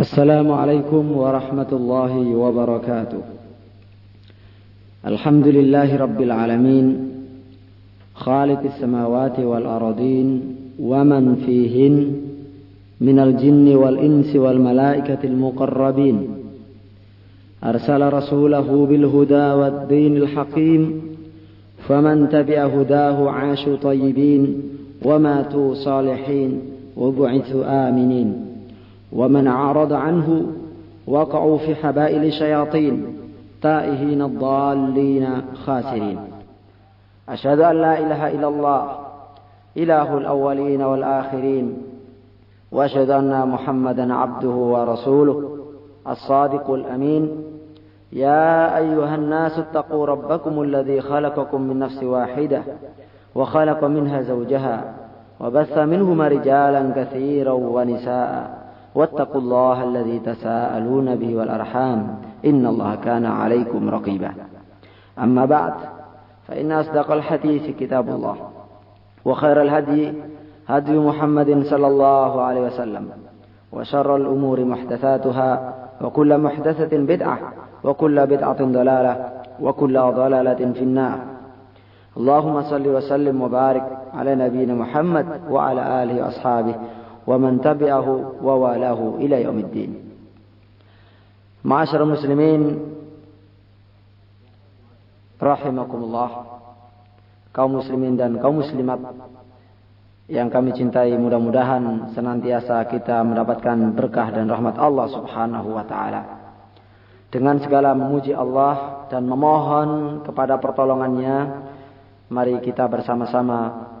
السلام عليكم ورحمة الله وبركاته. الحمد لله رب العالمين خالق السماوات والأرضين ومن فيهن من الجن والإنس والملائكة المقربين. أرسل رسوله بالهدى والدين الحكيم فمن تبع هداه عاشوا طيبين وماتوا صالحين وبعثوا آمنين. ومن أعرض عنه وقعوا في حبائل الشياطين تائهين الضالين خاسرين. أشهد أن لا إله إلا الله إله الأولين والآخرين وأشهد أن محمدا عبده ورسوله الصادق الأمين. يا أيها الناس اتقوا ربكم الذي خلقكم من نفس واحدة وخلق منها زوجها وبث منهما رجالا كثيرا ونساء. واتقوا الله الذي تساءلون به والأرحام إن الله كان عليكم رقيبا. أما بعد فإن أصدق الحديث كتاب الله وخير الهدي هدي محمد صلى الله عليه وسلم وشر الأمور محدثاتها وكل محدثة بدعة وكل بدعة ضلالة وكل ضلالة في النار. اللهم صل وسلم وبارك على نبينا محمد وعلى آله وأصحابه ومن تبعه ووالاه إلى يوم الدين معاشر المسلمين rahimakumullah kaum muslimin dan kaum muslimat yang kami cintai mudah-mudahan senantiasa kita mendapatkan berkah dan rahmat Allah Subhanahu wa taala. Dengan segala memuji Allah dan memohon kepada pertolongannya, mari kita bersama-sama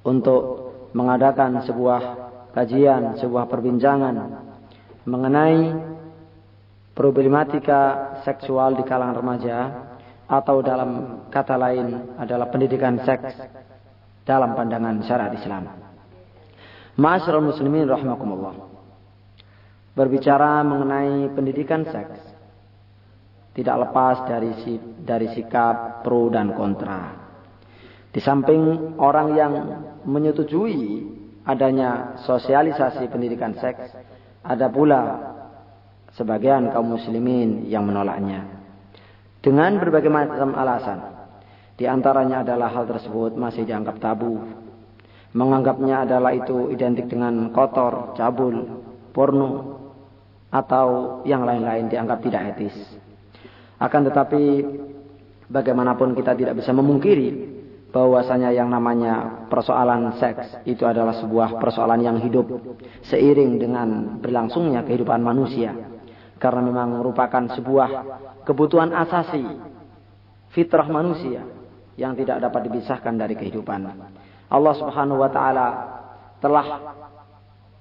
untuk mengadakan sebuah kajian, sebuah perbincangan mengenai problematika seksual di kalangan remaja atau dalam kata lain adalah pendidikan seks dalam pandangan syariat Islam. Ma'asyiral muslimin rahimakumullah. Berbicara mengenai pendidikan seks tidak lepas dari dari sikap pro dan kontra. Di samping orang yang menyetujui adanya sosialisasi pendidikan seks, ada pula sebagian kaum muslimin yang menolaknya dengan berbagai macam alasan. Di antaranya adalah hal tersebut masih dianggap tabu. Menganggapnya adalah itu identik dengan kotor, cabul, porno, atau yang lain-lain dianggap tidak etis. Akan tetapi bagaimanapun kita tidak bisa memungkiri bahwasanya yang namanya persoalan seks itu adalah sebuah persoalan yang hidup seiring dengan berlangsungnya kehidupan manusia karena memang merupakan sebuah kebutuhan asasi fitrah manusia yang tidak dapat dipisahkan dari kehidupan. Allah Subhanahu wa taala telah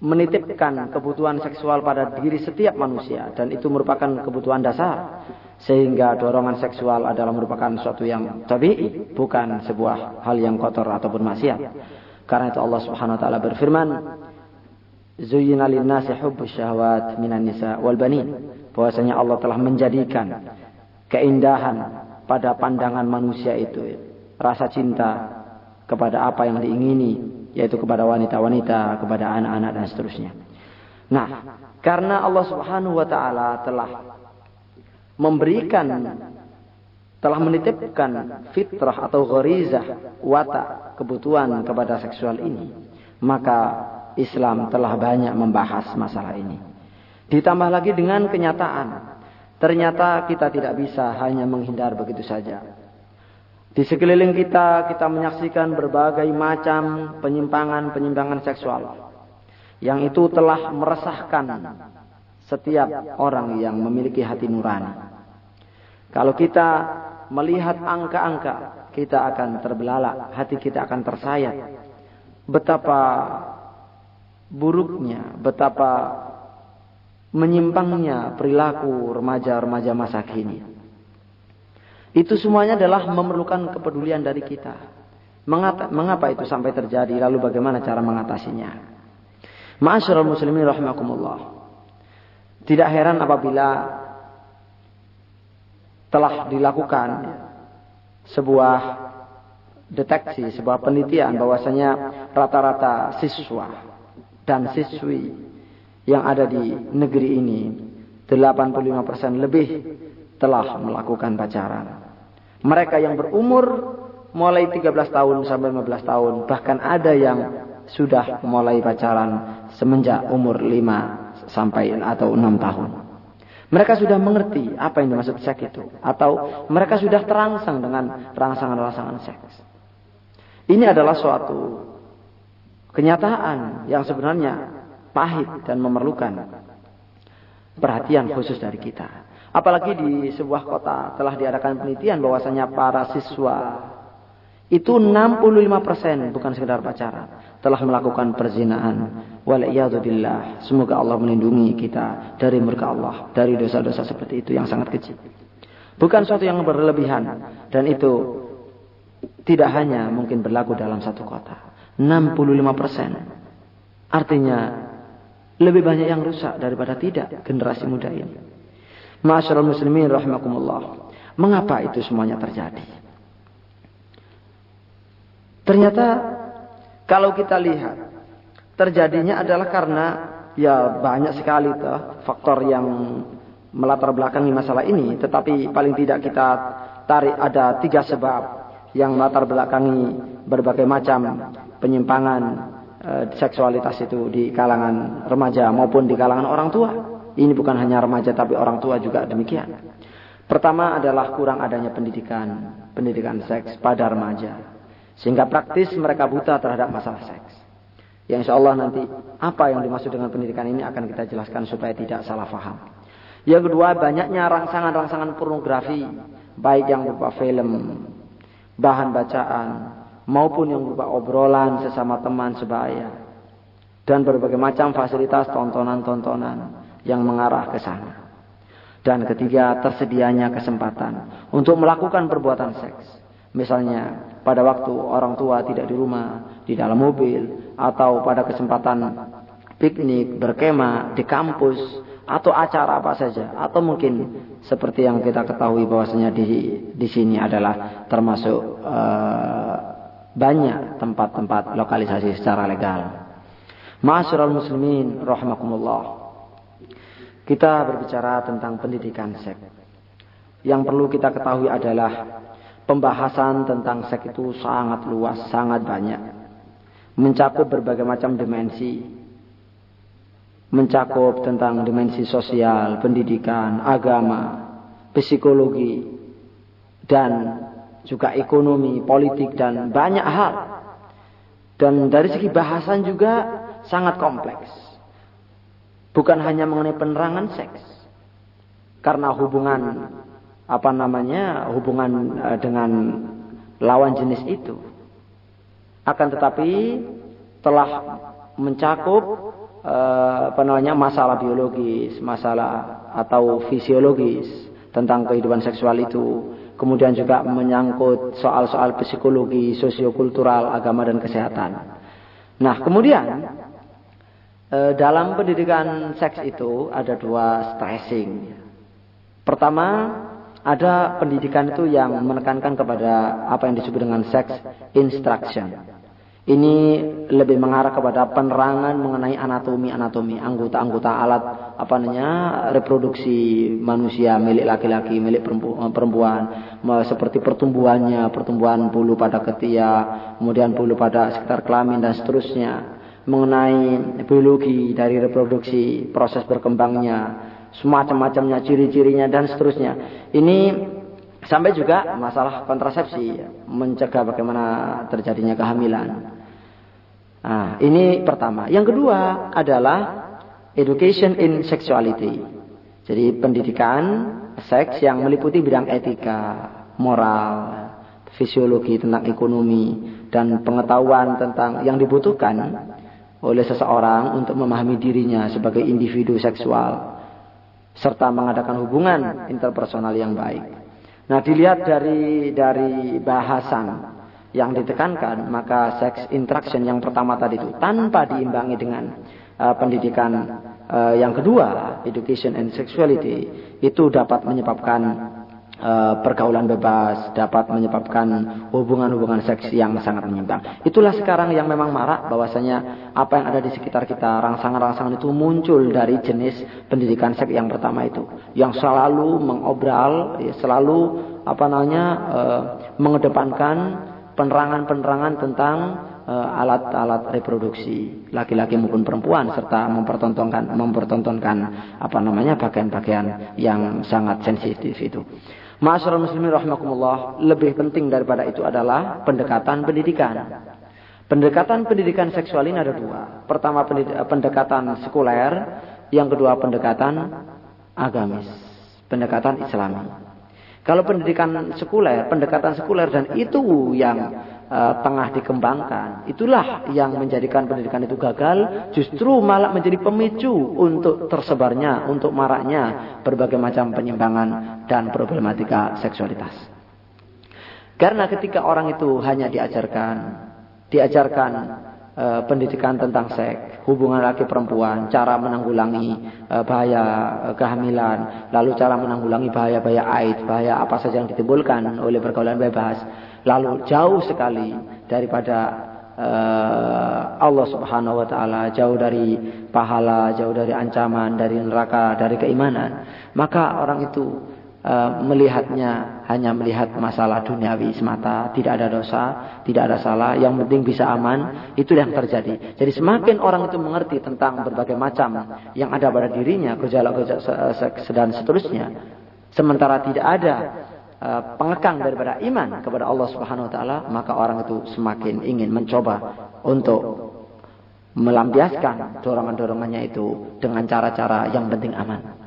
menitipkan kebutuhan seksual pada diri setiap manusia dan itu merupakan kebutuhan dasar sehingga dorongan seksual adalah merupakan suatu yang tabii bukan sebuah hal yang kotor ataupun maksiat. Karena itu Allah Subhanahu wa taala berfirman, "Zuyyina lin-nasi hubbus minan nisa wal banin." bahwasanya Allah telah menjadikan keindahan pada pandangan manusia itu rasa cinta kepada apa yang diingini yaitu kepada wanita-wanita, kepada anak-anak dan seterusnya. Nah, karena Allah Subhanahu wa taala telah memberikan telah menitipkan fitrah atau gharizah watak kebutuhan kepada seksual ini, maka Islam telah banyak membahas masalah ini. Ditambah lagi dengan kenyataan. Ternyata kita tidak bisa hanya menghindar begitu saja. Di sekeliling kita, kita menyaksikan berbagai macam penyimpangan-penyimpangan seksual. Yang itu telah meresahkan setiap orang yang memiliki hati nurani. Kalau kita melihat angka-angka, kita akan terbelalak, hati kita akan tersayat. Betapa buruknya, betapa menyimpangnya perilaku remaja-remaja masa kini. Itu semuanya adalah memerlukan kepedulian dari kita. Mengapa, mengapa itu sampai terjadi? Lalu bagaimana cara mengatasinya? Ma'asyiral muslimin rahimakumullah. Tidak heran apabila telah dilakukan sebuah deteksi, sebuah penelitian bahwasanya rata-rata siswa dan siswi yang ada di negeri ini 85% lebih telah melakukan pacaran. Mereka yang berumur mulai 13 tahun sampai 15 tahun, bahkan ada yang sudah mulai pacaran semenjak umur 5 sampai atau 6 tahun. Mereka sudah mengerti apa yang dimaksud seks itu. Atau mereka sudah terangsang dengan rangsangan-rangsangan seks. Ini adalah suatu kenyataan yang sebenarnya pahit dan memerlukan perhatian khusus dari kita. Apalagi di sebuah kota telah diadakan penelitian bahwasanya para siswa itu 65% bukan sekedar pacaran telah melakukan perzinaan waliyadzubillah semoga Allah melindungi kita dari murka Allah dari dosa-dosa seperti itu yang sangat kecil. Bukan suatu yang berlebihan dan itu tidak hanya mungkin berlaku dalam satu kota. 65% artinya lebih banyak yang rusak daripada tidak generasi muda ini Masyarul muslimin rahimakumullah mengapa itu semuanya terjadi Ternyata kalau kita lihat terjadinya adalah karena ya banyak sekali tuh faktor yang melatar belakangi masalah ini. Tetapi paling tidak kita tarik ada tiga sebab yang melatar belakangi berbagai macam penyimpangan e, seksualitas itu di kalangan remaja maupun di kalangan orang tua. Ini bukan hanya remaja tapi orang tua juga demikian. Pertama adalah kurang adanya pendidikan, pendidikan seks pada remaja. Sehingga praktis mereka buta terhadap masalah seks. Yang insya Allah nanti apa yang dimaksud dengan pendidikan ini akan kita jelaskan supaya tidak salah faham. Yang kedua banyaknya rangsangan-rangsangan pornografi. Baik yang berupa film, bahan bacaan, maupun yang berupa obrolan sesama teman sebaya. Dan berbagai macam fasilitas tontonan-tontonan yang mengarah ke sana. Dan ketiga, tersedianya kesempatan untuk melakukan perbuatan seks. Misalnya pada waktu orang tua tidak di rumah, di dalam mobil, atau pada kesempatan piknik, berkemah, di kampus, atau acara apa saja, atau mungkin seperti yang kita ketahui bahwasanya di di sini adalah termasuk uh, banyak tempat-tempat lokalisasi secara legal. Masyarul muslimin rahimakumullah. Kita berbicara tentang pendidikan seks. Yang perlu kita ketahui adalah Pembahasan tentang seks itu sangat luas, sangat banyak. Mencakup berbagai macam dimensi. Mencakup tentang dimensi sosial, pendidikan, agama, psikologi, dan juga ekonomi, politik, dan banyak hal. Dan dari segi bahasan juga sangat kompleks. Bukan hanya mengenai penerangan seks. Karena hubungan apa namanya hubungan uh, dengan lawan jenis itu. Akan tetapi telah mencakup uh, apa namanya masalah biologis, masalah atau fisiologis tentang kehidupan seksual itu. Kemudian juga menyangkut soal-soal psikologi, sosiokultural, agama dan kesehatan. Nah, kemudian uh, dalam pendidikan seks itu ada dua stressing. Pertama, ada pendidikan itu yang menekankan kepada apa yang disebut dengan sex instruction. Ini lebih mengarah kepada penerangan mengenai anatomi-anatomi, anggota-anggota alat apa namanya reproduksi manusia milik laki-laki, milik perempuan, seperti pertumbuhannya, pertumbuhan bulu pada ketiak, kemudian bulu pada sekitar kelamin dan seterusnya, mengenai biologi dari reproduksi, proses berkembangnya, semacam-macamnya, ciri-cirinya dan seterusnya. Ini sampai juga masalah kontrasepsi, mencegah bagaimana terjadinya kehamilan. Nah, ini pertama. Yang kedua adalah education in sexuality. Jadi pendidikan seks yang meliputi bidang etika, moral, fisiologi tentang ekonomi dan pengetahuan tentang yang dibutuhkan oleh seseorang untuk memahami dirinya sebagai individu seksual serta mengadakan hubungan interpersonal yang baik. Nah, dilihat dari dari bahasan yang ditekankan, maka sex interaction yang pertama tadi itu tanpa diimbangi dengan uh, pendidikan uh, yang kedua, education and sexuality, itu dapat menyebabkan Eh, pergaulan bebas dapat menyebabkan hubungan-hubungan seks yang sangat menyimpang. Itulah sekarang yang memang marak bahwasanya apa yang ada di sekitar kita rangsangan-rangsangan itu muncul dari jenis pendidikan seks yang pertama itu yang selalu mengobral, ya, selalu apa namanya uh, mengedepankan penerangan-penerangan tentang uh, alat-alat reproduksi laki-laki maupun perempuan serta mempertontonkan mempertontonkan apa namanya bagian-bagian yang sangat sensitif itu. Masyarakat muslimin rahimakumullah, lebih penting daripada itu adalah pendekatan pendidikan. Pendekatan pendidikan seksual ini ada dua. Pertama pendekatan sekuler, yang kedua pendekatan agamis, pendekatan islami. Kalau pendidikan sekuler, pendekatan sekuler dan itu yang uh, tengah dikembangkan. Itulah yang menjadikan pendidikan itu gagal, justru malah menjadi pemicu untuk tersebarnya, untuk maraknya berbagai macam penyimpangan dan problematika seksualitas. Karena ketika orang itu hanya diajarkan, diajarkan uh, pendidikan tentang seks, hubungan laki perempuan, cara menanggulangi uh, bahaya uh, kehamilan, lalu cara menanggulangi bahaya-bahaya AIDS, bahaya apa saja yang ditimbulkan oleh pergaulan bebas lalu jauh sekali daripada uh, Allah Subhanahu wa taala, jauh dari pahala, jauh dari ancaman, dari neraka, dari keimanan, maka orang itu uh, melihatnya hanya melihat masalah duniawi semata, tidak ada dosa, tidak ada salah, yang penting bisa aman, itu yang terjadi. Jadi semakin orang itu mengerti tentang berbagai macam yang ada pada dirinya, gejala-gejala dan seterusnya, sementara tidak ada Eh, pengekang daripada iman kepada Allah Subhanahu wa taala, maka orang itu semakin ingin mencoba untuk melampiaskan dorongan-dorongannya itu dengan cara-cara yang penting aman.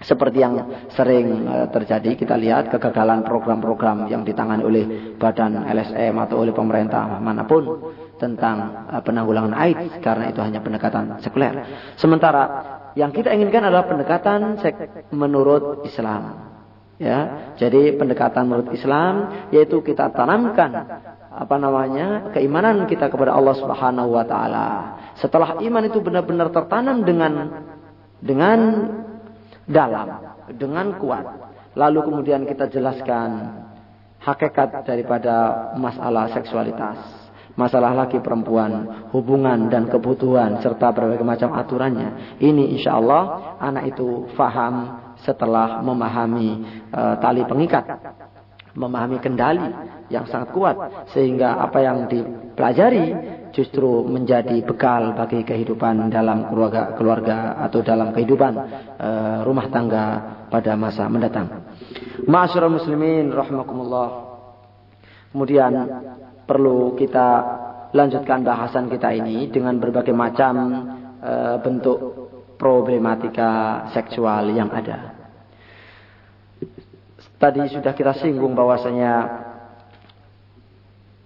Seperti yang sering eh, terjadi, kita lihat kegagalan program-program yang ditangani oleh badan LSM atau oleh pemerintah mana pun tentang eh, penanggulangan AIDS karena itu hanya pendekatan sekuler. Sementara yang kita inginkan adalah pendekatan menurut Islam. Ya, jadi pendekatan menurut Islam yaitu kita tanamkan apa namanya keimanan kita kepada Allah Subhanahu wa taala. Setelah iman itu benar-benar tertanam dengan dengan dalam, dengan kuat. Lalu kemudian kita jelaskan hakikat daripada masalah seksualitas, masalah laki perempuan, hubungan dan kebutuhan serta berbagai macam aturannya. Ini insya Allah anak itu faham setelah memahami uh, tali pengikat, memahami kendali yang sangat kuat sehingga apa yang dipelajari justru menjadi bekal bagi kehidupan dalam keluarga keluarga atau dalam kehidupan uh, rumah tangga pada masa mendatang. Ma'asyiral muslimin rahimakumullah. Kemudian perlu kita lanjutkan bahasan kita ini dengan berbagai macam uh, bentuk problematika seksual yang ada. Tadi sudah kita singgung bahwasanya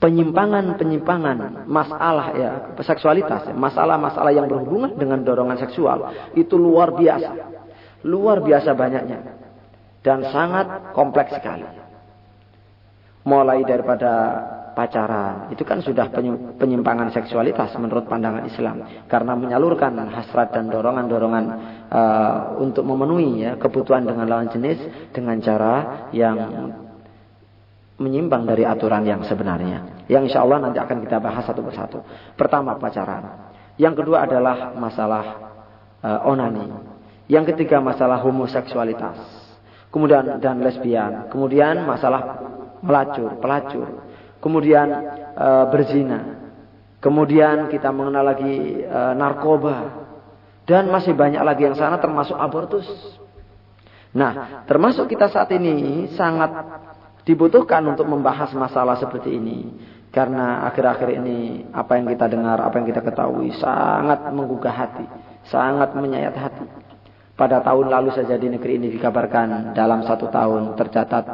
penyimpangan-penyimpangan masalah ya seksualitas, masalah-masalah yang berhubungan dengan dorongan seksual itu luar biasa. Luar biasa banyaknya dan sangat kompleks sekali. Mulai daripada pacaran. Itu kan sudah penyimpangan seksualitas menurut pandangan Islam. Karena menyalurkan hasrat dan dorongan-dorongan uh, untuk memenuhi ya, kebutuhan dengan lawan jenis dengan cara yang menyimpang dari aturan yang sebenarnya. Yang insya Allah nanti akan kita bahas satu persatu. Pertama pacaran. Yang kedua adalah masalah uh, onani. Yang ketiga masalah homoseksualitas. Kemudian dan lesbian. Kemudian masalah melacur, pelacur kemudian e, berzina, kemudian kita mengenal lagi e, narkoba, dan masih banyak lagi yang sana termasuk abortus. Nah, termasuk kita saat ini sangat dibutuhkan untuk membahas masalah seperti ini. Karena akhir-akhir ini apa yang kita dengar, apa yang kita ketahui sangat menggugah hati, sangat menyayat hati. Pada tahun lalu saja di negeri ini dikabarkan dalam satu tahun tercatat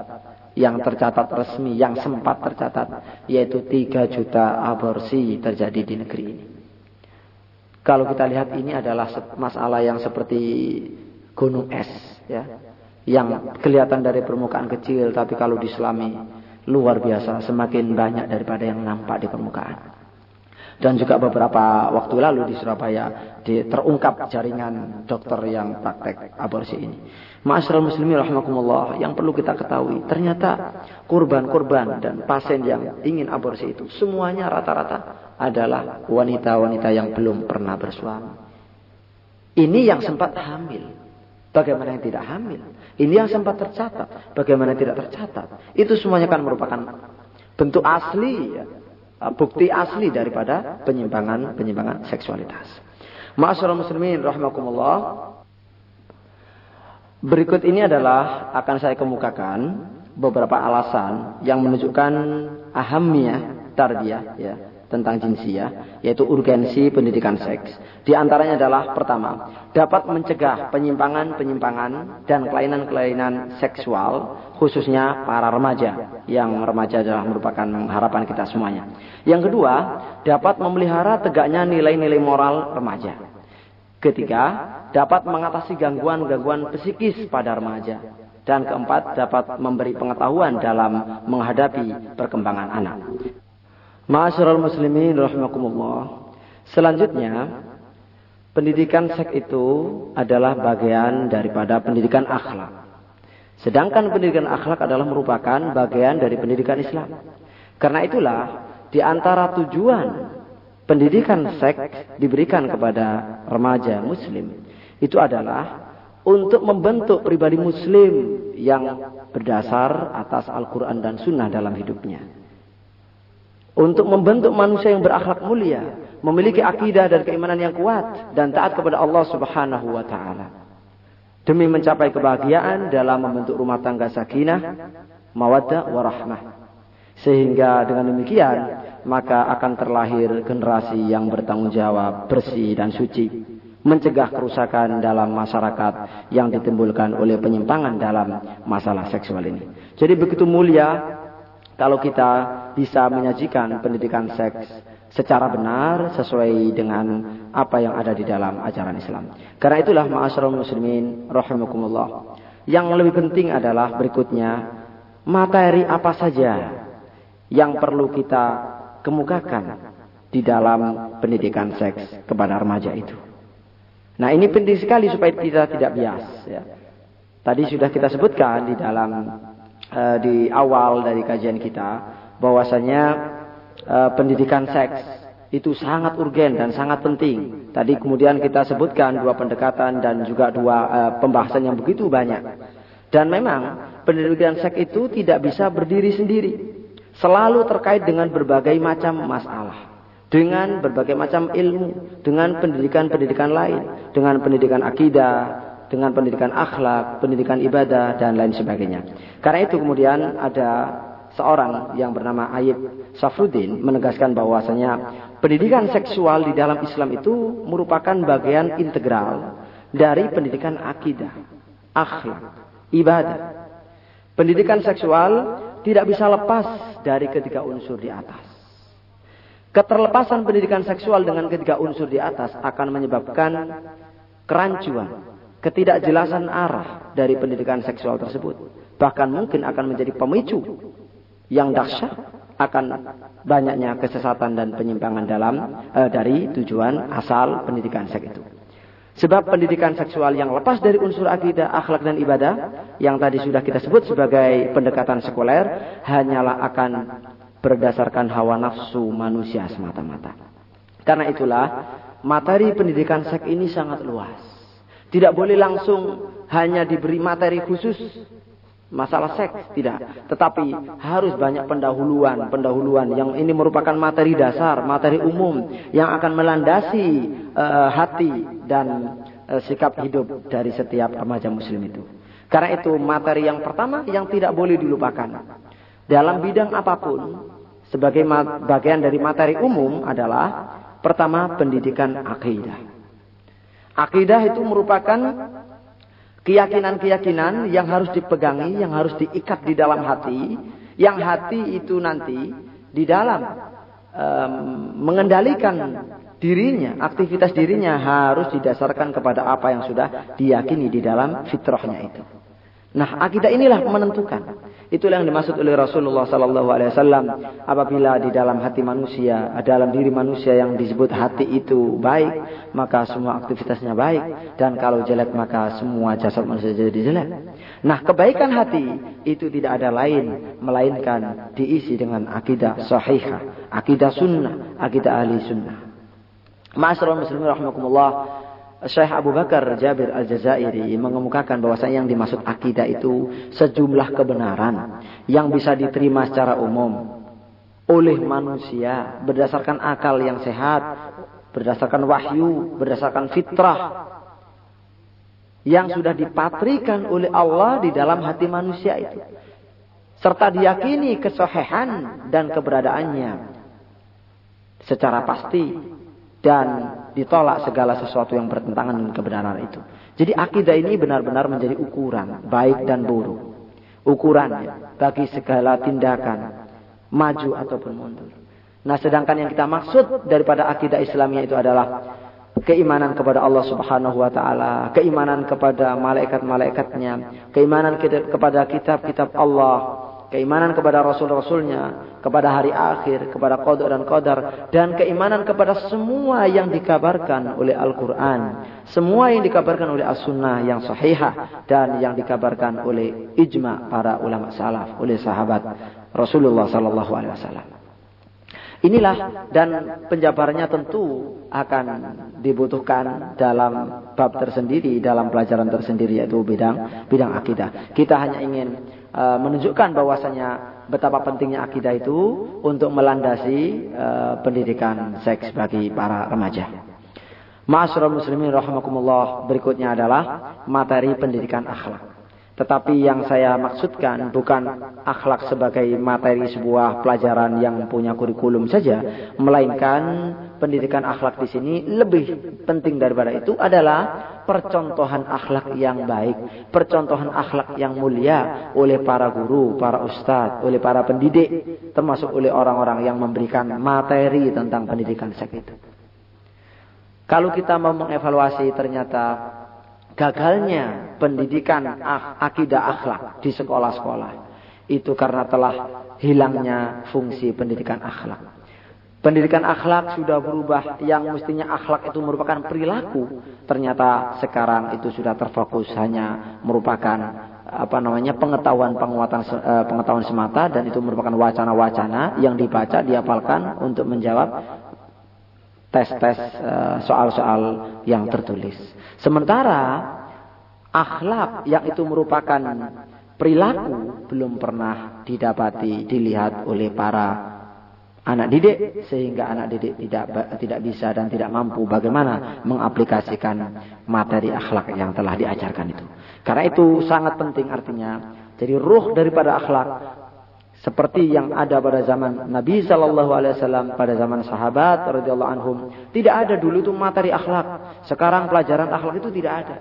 yang tercatat resmi, yang sempat tercatat, yaitu 3 juta aborsi terjadi di negeri ini. Kalau kita lihat ini adalah masalah yang seperti gunung es, ya, yang kelihatan dari permukaan kecil, tapi kalau diselami luar biasa, semakin banyak daripada yang nampak di permukaan. Dan juga beberapa waktu lalu di Surabaya di, terungkap jaringan dokter yang praktek aborsi ini. Ma'asyiral muslimin rahimakumullah, yang perlu kita ketahui, ternyata korban-korban dan pasien yang ingin aborsi itu semuanya rata-rata adalah wanita-wanita yang belum pernah bersuami. Ini yang sempat hamil. Bagaimana yang tidak hamil? Ini yang sempat tercatat. Bagaimana yang tidak tercatat? Itu semuanya kan merupakan bentuk asli ya, bukti asli daripada penyimpangan-penyimpangan seksualitas. Ma'asyiral muslimin rahimakumullah. Berikut ini adalah akan saya kemukakan beberapa alasan yang menunjukkan ahamnya tarbiyah ya tentang jinsia, yaitu urgensi pendidikan seks. Di antaranya adalah pertama, dapat mencegah penyimpangan-penyimpangan dan kelainan-kelainan seksual, khususnya para remaja, yang remaja adalah merupakan harapan kita semuanya. Yang kedua, dapat memelihara tegaknya nilai-nilai moral remaja. Ketiga, dapat mengatasi gangguan-gangguan psikis pada remaja. Dan keempat, dapat memberi pengetahuan dalam menghadapi perkembangan anak. Ma'asyiral muslimin rahimakumullah. Selanjutnya, pendidikan seks itu adalah bagian daripada pendidikan akhlak. Sedangkan pendidikan akhlak adalah merupakan bagian dari pendidikan Islam. Karena itulah di antara tujuan pendidikan seks diberikan kepada remaja muslim itu adalah untuk membentuk pribadi muslim yang berdasar atas Al-Quran dan Sunnah dalam hidupnya untuk membentuk manusia yang berakhlak mulia, memiliki akidah dan keimanan yang kuat dan taat kepada Allah Subhanahu wa taala. Demi mencapai kebahagiaan dalam membentuk rumah tangga sakinah, mawaddah warahmah. Sehingga dengan demikian maka akan terlahir generasi yang bertanggung jawab, bersih dan suci, mencegah kerusakan dalam masyarakat yang ditimbulkan oleh penyimpangan dalam masalah seksual ini. Jadi begitu mulia kalau kita bisa menyajikan pendidikan seks secara benar sesuai dengan apa yang ada di dalam ajaran Islam. Karena itulah ma'asyiral muslimin rahimakumullah. Yang lebih penting adalah berikutnya materi apa saja yang perlu kita kemukakan di dalam pendidikan seks kepada remaja itu. Nah ini penting sekali supaya kita tidak bias. Ya. Tadi sudah kita sebutkan di dalam uh, di awal dari kajian kita bahwasanya uh, pendidikan seks itu sangat urgen dan sangat penting. Tadi kemudian kita sebutkan dua pendekatan dan juga dua uh, pembahasan yang begitu banyak. Dan memang pendidikan seks itu tidak bisa berdiri sendiri. Selalu terkait dengan berbagai macam masalah. Dengan berbagai macam ilmu. Dengan pendidikan-pendidikan lain. Dengan pendidikan akidah, dengan pendidikan akhlak, pendidikan ibadah dan lain sebagainya. Karena itu kemudian ada seorang yang bernama Ayib Safruddin menegaskan bahwasanya pendidikan seksual di dalam Islam itu merupakan bagian integral dari pendidikan akidah, akhlak, ibadah. Pendidikan seksual tidak bisa lepas dari ketiga unsur di atas. Keterlepasan pendidikan seksual dengan ketiga unsur di atas akan menyebabkan kerancuan, ketidakjelasan arah dari pendidikan seksual tersebut. Bahkan mungkin akan menjadi pemicu yang dahsyat akan banyaknya kesesatan dan penyimpangan dalam eh, dari tujuan asal pendidikan seks itu. Sebab pendidikan seksual yang lepas dari unsur akidah, akhlak dan ibadah yang tadi sudah kita sebut sebagai pendekatan sekuler hanyalah akan berdasarkan hawa nafsu manusia semata-mata. Karena itulah materi pendidikan seks ini sangat luas. Tidak boleh langsung hanya diberi materi khusus masalah seks, tidak. Tetapi harus banyak pendahuluan, pendahuluan yang ini merupakan materi dasar, materi umum yang akan melandasi uh, hati dan uh, sikap hidup dari setiap remaja muslim itu. Karena itu materi yang pertama yang tidak boleh dilupakan dalam bidang apa pun sebagai bagian dari materi umum adalah pertama pendidikan akidah. Akidah itu merupakan keyakinan-keyakinan yang harus dipegangi, yang harus diikat di dalam hati, yang hati itu nanti di dalam um, mengendalikan dirinya, aktivitas dirinya harus didasarkan kepada apa yang sudah diyakini di dalam fitrahnya itu. Nah, akidah inilah menentukan. Itulah yang dimaksud oleh Rasulullah wasallam apabila di dalam hati manusia, dalam diri manusia yang disebut hati itu baik, maka semua aktivitasnya baik dan kalau jelek maka semua jasad manusia jadi jelek. Nah, kebaikan hati itu tidak ada lain melainkan diisi dengan akidah sahihah, akidah sunnah, akidah ahli sunnah. Ma'asyiral muslimin rahimakumullah, Syekh Abu Bakar Jabir Al-Jazairi mengemukakan bahwasanya yang dimaksud akidah itu sejumlah kebenaran yang bisa diterima secara umum oleh manusia berdasarkan akal yang sehat, berdasarkan wahyu, berdasarkan fitrah yang sudah dipatrikan oleh Allah di dalam hati manusia itu. Serta diyakini kesohehan dan keberadaannya secara pasti dan ditolak segala sesuatu yang bertentangan dengan kebenaran itu. Jadi akidah ini benar-benar menjadi ukuran baik dan buruk. Ukurannya bagi segala tindakan maju ataupun mundur. Nah, sedangkan yang kita maksud daripada akidah Islamnya itu adalah keimanan kepada Allah Subhanahu wa taala, keimanan kepada malaikat-malaikatnya, keimanan kepada kitab-kitab Allah, keimanan kepada rasul-rasulnya, kepada hari akhir, kepada qadar dan qadar, dan keimanan kepada semua yang dikabarkan oleh Al-Quran, semua yang dikabarkan oleh As-Sunnah yang sahihah, dan yang dikabarkan oleh ijma para ulama salaf, oleh sahabat Rasulullah Sallallahu Alaihi Wasallam. Inilah dan penjabarannya tentu akan dibutuhkan dalam bab tersendiri, dalam pelajaran tersendiri yaitu bidang bidang akidah. Kita hanya ingin uh, menunjukkan bahwasanya betapa pentingnya akidah itu untuk melandasi uh, pendidikan seks bagi para remaja. Ma'asyiral muslimin rahimakumullah, berikutnya adalah materi pendidikan akhlak. Tetapi yang saya maksudkan bukan akhlak sebagai materi sebuah pelajaran yang punya kurikulum saja, melainkan pendidikan akhlak di sini lebih penting daripada itu adalah percontohan akhlak yang baik, percontohan akhlak yang mulia oleh para guru, para ustadz, oleh para pendidik, termasuk oleh orang-orang yang memberikan materi tentang pendidikan seks itu. Kalau kita mau mengevaluasi ternyata gagalnya pendidikan akidah akhlak di sekolah-sekolah itu karena telah hilangnya fungsi pendidikan akhlak. Pendidikan akhlak sudah berubah yang mestinya akhlak itu merupakan perilaku. Ternyata sekarang itu sudah terfokus hanya merupakan apa namanya pengetahuan penguatan eh, pengetahuan semata dan itu merupakan wacana-wacana yang dibaca diapalkan untuk menjawab tes-tes eh, soal-soal yang tertulis. Sementara akhlak yang itu merupakan perilaku belum pernah didapati dilihat oleh para anak didik sehingga anak didik tidak tidak bisa dan tidak mampu bagaimana mengaplikasikan materi akhlak yang telah diajarkan itu. Karena itu sangat penting artinya. Jadi ruh daripada akhlak seperti yang ada pada zaman Nabi Shallallahu Alaihi Wasallam pada zaman sahabat radhiyallahu anhum tidak ada dulu itu materi akhlak sekarang pelajaran akhlak itu tidak ada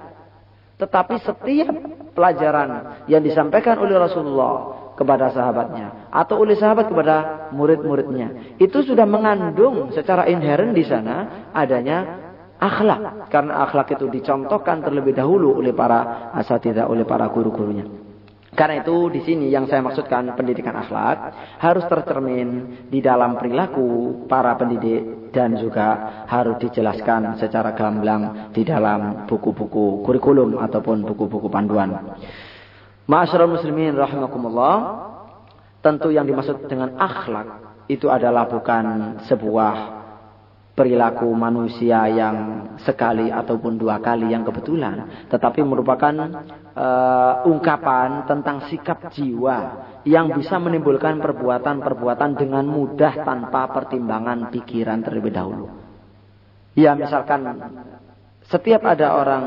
tetapi setiap pelajaran yang disampaikan oleh Rasulullah kepada sahabatnya atau oleh sahabat kepada murid-muridnya itu sudah mengandung secara inheren di sana adanya akhlak karena akhlak itu dicontohkan terlebih dahulu oleh para asatidah oleh para guru-gurunya. Karena itu di sini yang saya maksudkan pendidikan akhlak harus tercermin di dalam perilaku para pendidik dan juga harus dijelaskan secara gamblang di dalam buku-buku kurikulum ataupun buku-buku panduan. Ma'asyiral muslimin rahimakumullah, tentu yang dimaksud dengan akhlak itu adalah bukan sebuah perilaku manusia yang sekali ataupun dua kali yang kebetulan, tetapi merupakan uh, ungkapan tentang sikap jiwa yang bisa menimbulkan perbuatan-perbuatan dengan mudah tanpa pertimbangan pikiran terlebih dahulu. Ya, misalkan setiap ada orang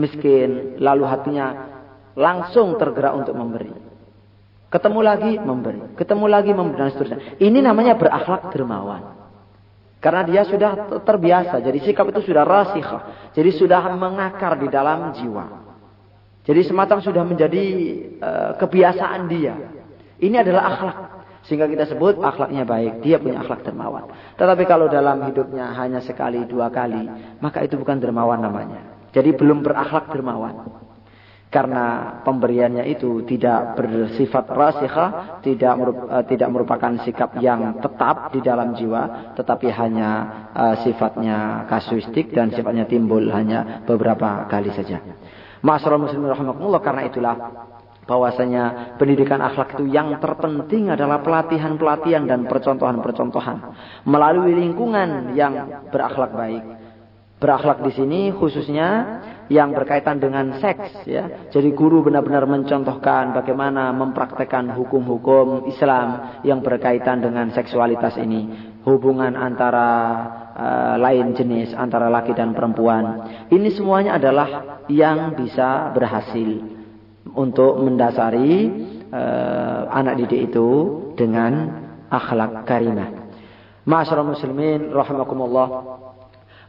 miskin lalu hatinya langsung tergerak untuk memberi. Ketemu lagi memberi, ketemu lagi memberi dan seterusnya. Ini namanya berakhlak dermawan. Karena dia sudah terbiasa. Jadi sikap itu sudah rasikh. Jadi sudah mengakar di dalam jiwa. Jadi semacam sudah menjadi uh, kebiasaan dia. Ini adalah akhlak. Sehingga kita sebut akhlaknya baik. Dia punya akhlak dermawan. Tetapi kalau dalam hidupnya hanya sekali, dua kali. Maka itu bukan dermawan namanya. Jadi belum berakhlak dermawan. Karena pemberiannya itu tidak bersifat rasikha, tidak uh, tidak merupakan sikap yang tetap di dalam jiwa, tetapi hanya uh, sifatnya kasuistik dan sifatnya timbul hanya beberapa kali saja. Masyaallah muslimin rahimakumullah karena itulah bahwasanya pendidikan akhlak itu yang terpenting adalah pelatihan-pelatihan dan percontohan-percontohan melalui lingkungan yang berakhlak baik. Berakhlak di sini khususnya yang berkaitan dengan seks ya. Jadi guru benar-benar mencontohkan bagaimana mempraktekkan hukum-hukum Islam yang berkaitan dengan seksualitas ini. Hubungan antara uh, lain jenis antara laki dan perempuan. Ini semuanya adalah yang bisa berhasil untuk mendasari uh, anak didik itu dengan akhlak karimah. Masyaallah muslimin rahimakumullah.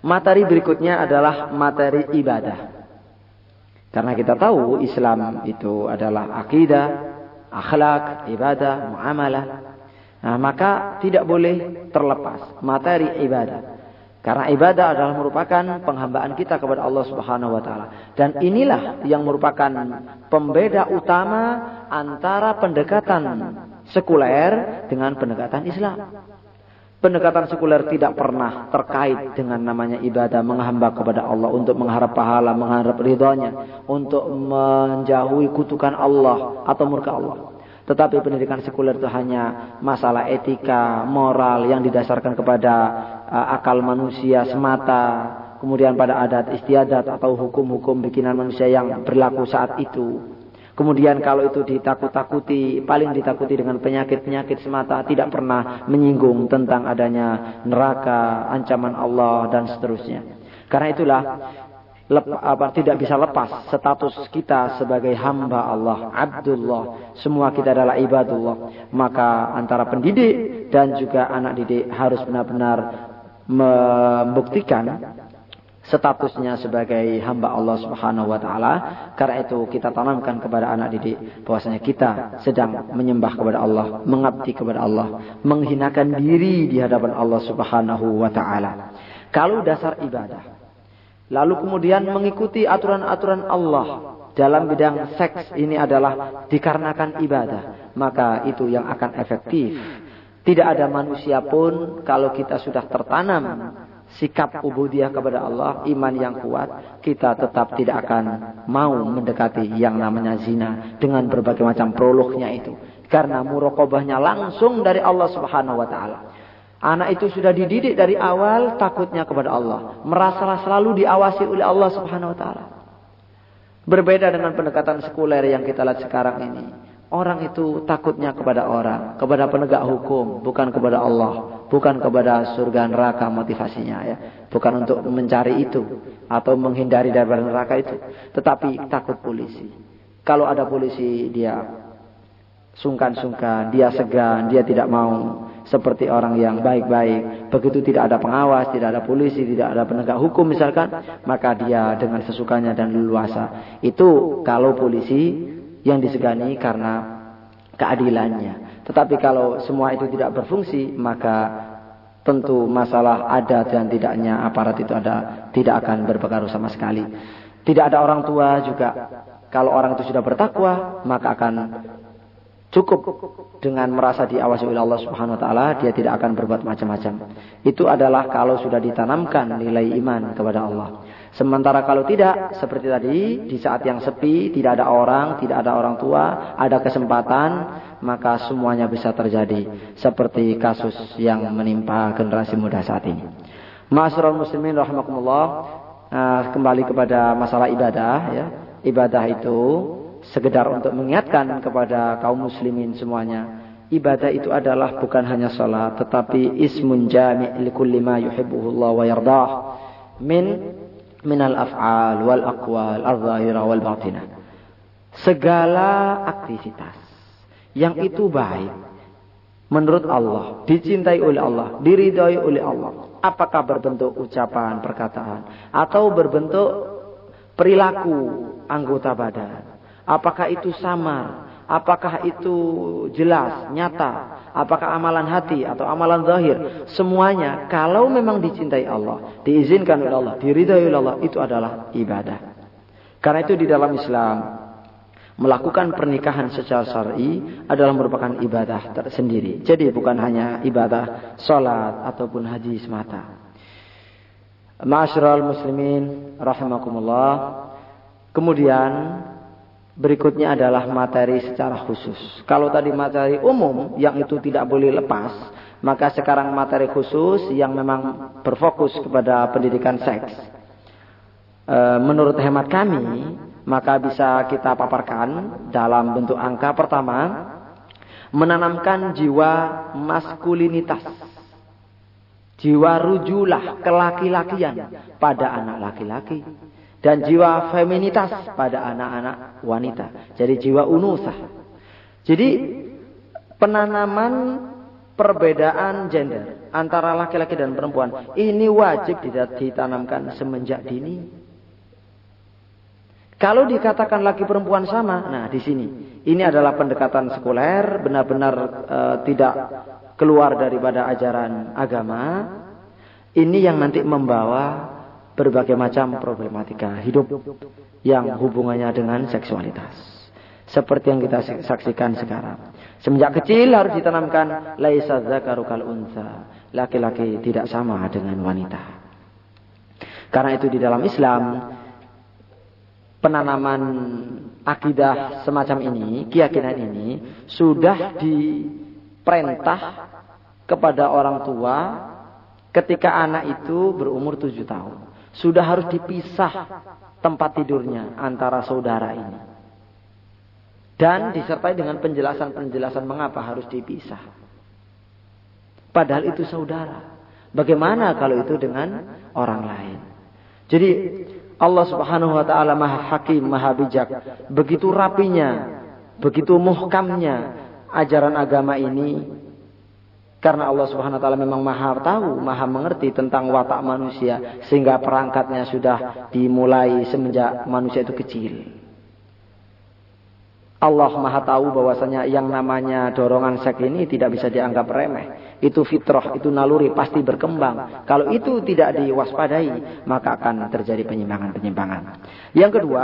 Materi berikutnya adalah materi ibadah. Karena kita tahu Islam itu adalah akidah, akhlak, ibadah, muamalah. Nah, maka tidak boleh terlepas materi ibadah. Karena ibadah adalah merupakan penghambaan kita kepada Allah Subhanahu wa taala. Dan inilah yang merupakan pembeda utama antara pendekatan sekuler dengan pendekatan Islam. Pendekatan sekuler tidak pernah terkait dengan namanya ibadah, menghamba kepada Allah untuk mengharap pahala, mengharap ridhonya, untuk menjauhi kutukan Allah atau murka Allah. Tetapi pendidikan sekuler itu hanya masalah etika, moral yang didasarkan kepada uh, akal manusia semata, kemudian pada adat istiadat atau hukum-hukum bikinan manusia yang berlaku saat itu. Kemudian kalau itu ditakut-takuti, paling ditakuti dengan penyakit-penyakit semata, tidak pernah menyinggung tentang adanya neraka, ancaman Allah dan seterusnya. Karena itulah lep, apa, tidak bisa lepas status kita sebagai hamba Allah, Abdullah. Semua kita adalah ibadullah. Maka antara pendidik dan juga anak didik harus benar-benar membuktikan statusnya sebagai hamba Allah Subhanahu wa taala. Karena itu kita tanamkan kepada anak didik bahwasanya kita sedang menyembah kepada Allah, mengabdi kepada Allah, menghinakan diri di hadapan Allah Subhanahu wa taala. Kalau dasar ibadah lalu kemudian mengikuti aturan-aturan Allah dalam bidang seks ini adalah dikarenakan ibadah, maka itu yang akan efektif. Tidak ada manusia pun kalau kita sudah tertanam sikap ubudiyah kepada Allah, iman yang kuat, kita tetap tidak akan mau mendekati yang namanya zina dengan berbagai macam prolognya itu. Karena murokobahnya langsung dari Allah Subhanahu wa taala. Anak itu sudah dididik dari awal takutnya kepada Allah, merasa selalu diawasi oleh Allah Subhanahu wa taala. Berbeda dengan pendekatan sekuler yang kita lihat sekarang ini. Orang itu takutnya kepada orang, kepada penegak hukum, bukan kepada Allah, bukan kepada surga neraka motivasinya ya, bukan untuk mencari itu atau menghindari dari neraka itu, tetapi takut polisi. Kalau ada polisi dia sungkan-sungkan, dia segan, dia tidak mau seperti orang yang baik-baik. Begitu tidak ada pengawas, tidak ada polisi, tidak ada penegak hukum misalkan, maka dia dengan sesukanya dan leluasa. Itu kalau polisi yang disegani karena keadilannya. Tetapi kalau semua itu tidak berfungsi, maka tentu masalah ada dan tidaknya aparat itu ada tidak akan berpengaruh sama sekali. Tidak ada orang tua juga. Kalau orang itu sudah bertakwa, maka akan cukup dengan merasa diawasi oleh Allah Subhanahu wa taala, dia tidak akan berbuat macam-macam. Itu adalah kalau sudah ditanamkan nilai iman kepada Allah. Sementara kalau tidak, seperti tadi, di saat yang sepi, tidak ada orang, tidak ada orang tua, ada kesempatan, maka semuanya bisa terjadi. Seperti kasus yang menimpa generasi muda saat ini. Masyarul muslimin rahimakumullah, uh, kembali kepada masalah ibadah. ya Ibadah itu sekedar untuk mengingatkan kepada kaum muslimin semuanya. Ibadah itu adalah bukan hanya salat, tetapi ismun jami' likulli ma yuhibbuhullah wa yardah. Min minal af'al wal aqwal al-zahira wal batinah. Segala aktivitas yang itu baik menurut Allah, dicintai oleh Allah, diridhoi oleh Allah. Apakah berbentuk ucapan, perkataan atau berbentuk perilaku anggota badan? Apakah itu samar? Apakah itu jelas, nyata? Apakah amalan hati atau amalan zahir? Semuanya kalau memang dicintai Allah, diizinkan oleh Allah, diridhai oleh Allah, itu adalah ibadah. Karena itu di dalam Islam Melakukan pernikahan secara syar'i adalah merupakan ibadah tersendiri. Jadi bukan hanya ibadah sholat ataupun haji semata. Ma'asyiral muslimin rahimakumullah. Kemudian berikutnya adalah materi secara khusus. Kalau tadi materi umum yang itu tidak boleh lepas, maka sekarang materi khusus yang memang berfokus kepada pendidikan seks. E, menurut hemat kami, maka bisa kita paparkan dalam bentuk angka pertama menanamkan jiwa maskulinitas jiwa rujulah kelaki-lakian pada anak laki-laki dan jiwa feminitas pada anak-anak wanita. Jadi jiwa unusah. Jadi penanaman perbedaan gender antara laki-laki dan perempuan ini wajib ditanamkan semenjak dini. Kalau dikatakan laki perempuan sama, nah di sini. Ini adalah pendekatan sekuler, benar-benar e, tidak keluar daripada ajaran agama. Ini yang nanti membawa berbagai macam problematika hidup yang hubungannya dengan seksualitas. Seperti yang kita saksikan sekarang. Semenjak kecil harus ditanamkan laisa zakaru kal unsa. Laki-laki tidak sama dengan wanita. Karena itu di dalam Islam penanaman akidah semacam ini, keyakinan ini sudah diperintah kepada orang tua ketika anak itu berumur tujuh tahun. Sudah harus dipisah tempat tidurnya antara saudara ini. Dan disertai dengan penjelasan-penjelasan mengapa harus dipisah. Padahal itu saudara. Bagaimana kalau itu dengan orang lain? Jadi Allah Subhanahu wa taala Maha Hakim, Maha Bijak. Begitu rapinya, begitu muhkamnya ajaran agama ini karena Allah Subhanahu wa taala memang Maha tahu, Maha mengerti tentang watak manusia sehingga perangkatnya sudah dimulai semenjak manusia itu kecil. Allah Maha tahu bahwasanya yang namanya dorongan seks ini tidak bisa dianggap remeh. Itu fitrah, itu naluri pasti berkembang. Kalau itu tidak diwaspadai, maka akan terjadi penyimpangan-penyimpangan. Yang kedua,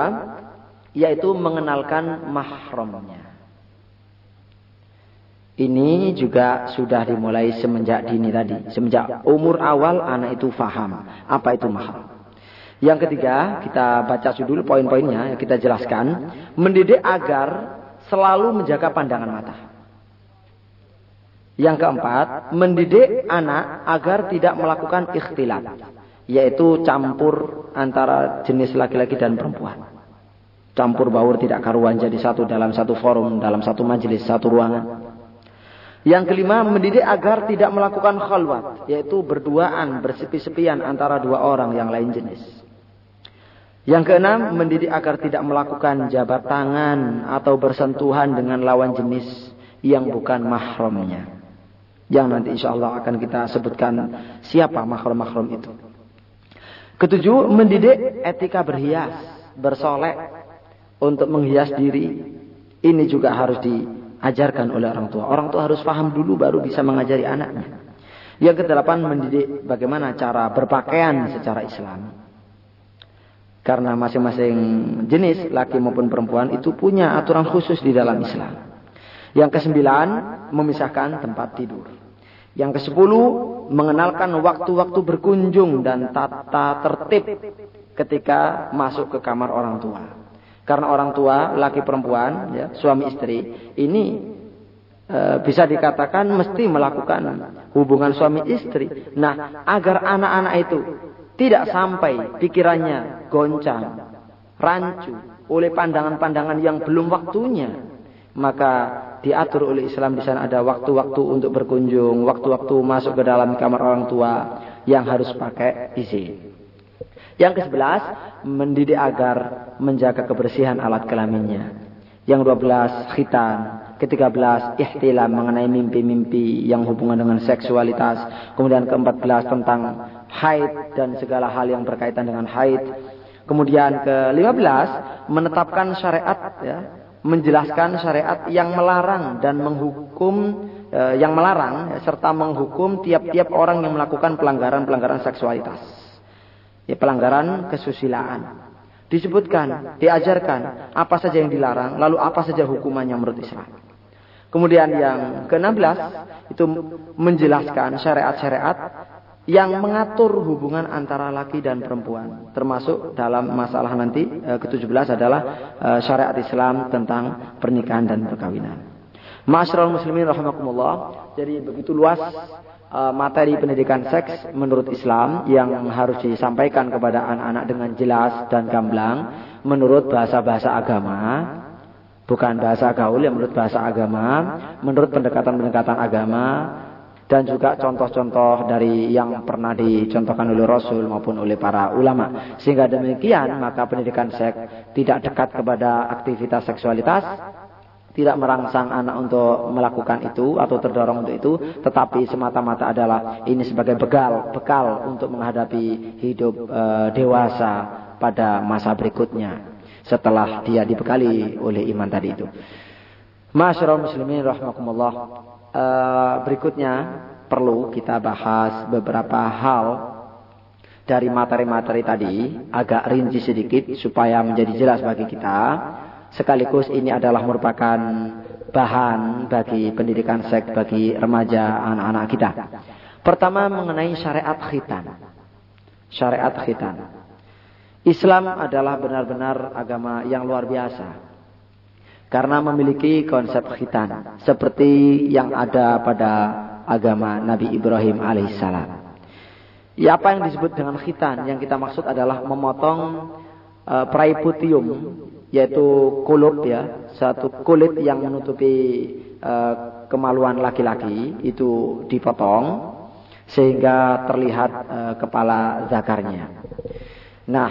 yaitu mengenalkan mahramnya. Ini juga sudah dimulai semenjak dini tadi. Semenjak umur awal anak itu faham apa itu mahram. Yang ketiga, kita baca dulu poin-poinnya, kita jelaskan. Mendidik agar selalu menjaga pandangan mata. Yang keempat, mendidik anak agar tidak melakukan ikhtilat. Yaitu campur antara jenis laki-laki dan perempuan. Campur baur tidak karuan jadi satu dalam satu forum, dalam satu majelis, satu ruangan. Yang kelima, mendidik agar tidak melakukan khalwat, yaitu berduaan, bersepi-sepian antara dua orang yang lain jenis. Yang keenam, mendidik agar tidak melakukan jabat tangan atau bersentuhan dengan lawan jenis yang bukan mahramnya. Yang nanti insya Allah akan kita sebutkan siapa mahram-mahram itu. Ketujuh, mendidik etika berhias, bersolek untuk menghias diri. Ini juga harus diajarkan oleh orang tua. Orang tua harus paham dulu baru bisa mengajari anaknya. Yang kedelapan, mendidik bagaimana cara berpakaian secara Islam. Karena masing-masing jenis, laki maupun perempuan, itu punya aturan khusus di dalam Islam. Yang kesembilan, memisahkan tempat tidur. Yang kesepuluh, mengenalkan waktu-waktu berkunjung dan tata tertib ketika masuk ke kamar orang tua. Karena orang tua, laki perempuan, ya, suami istri, ini e, bisa dikatakan mesti melakukan hubungan suami istri. Nah, agar anak-anak itu tidak sampai pikirannya goncang, rancu oleh pandangan-pandangan yang belum waktunya. Maka diatur oleh Islam di sana ada waktu-waktu untuk berkunjung, waktu-waktu masuk ke dalam kamar orang tua yang harus pakai izin. Yang ke sebelas, mendidik agar menjaga kebersihan alat kelaminnya. Yang dua belas, khitan. Ketiga belas, ihtilam mengenai mimpi-mimpi yang hubungan dengan seksualitas. Kemudian keempat belas tentang haid dan segala hal yang berkaitan dengan haid. Kemudian ke-15 menetapkan syariat ya, menjelaskan syariat yang melarang dan menghukum eh, yang melarang ya, serta menghukum tiap-tiap orang yang melakukan pelanggaran-pelanggaran seksualitas. Ya, pelanggaran kesusilaan. disebutkan, diajarkan apa saja yang dilarang, lalu apa saja hukumannya menurut Islam. Kemudian yang ke-16 itu menjelaskan syariat-syariat yang mengatur hubungan antara laki dan perempuan. Termasuk dalam masalah nanti eh, ke-17 adalah eh, syariat Islam tentang pernikahan dan perkawinan. Masyarul muslimin rahimakumullah. Jadi begitu luas materi pendidikan seks menurut Islam yang harus disampaikan kepada anak-anak dengan jelas dan gamblang menurut bahasa-bahasa agama. Bukan bahasa gaul yang menurut bahasa agama, menurut pendekatan-pendekatan agama, dan juga contoh-contoh dari yang pernah dicontohkan oleh Rasul maupun oleh para ulama. Sehingga demikian maka pendidikan seks tidak dekat kepada aktivitas seksualitas, tidak merangsang anak untuk melakukan itu atau terdorong untuk itu, tetapi semata-mata adalah ini sebagai bekal, bekal untuk menghadapi hidup e, dewasa pada masa berikutnya setelah dia dibekali oleh iman tadi itu. Masyarakat muslimin rahimakumullah. E, berikutnya perlu kita bahas beberapa hal dari materi-materi tadi agak rinci sedikit supaya menjadi jelas bagi kita Sekaligus ini adalah merupakan bahan bagi pendidikan seks bagi remaja anak-anak kita. Pertama mengenai syariat khitan. Syariat khitan. Islam adalah benar-benar agama yang luar biasa. Karena memiliki konsep khitan. Seperti yang ada pada agama Nabi Ibrahim alaihissalam. Ya, apa yang disebut dengan khitan? Yang kita maksud adalah memotong uh, praiputium yaitu kulub ya, satu kulit yang menutupi uh, kemaluan laki-laki itu dipotong sehingga terlihat uh, kepala zakarnya. Nah,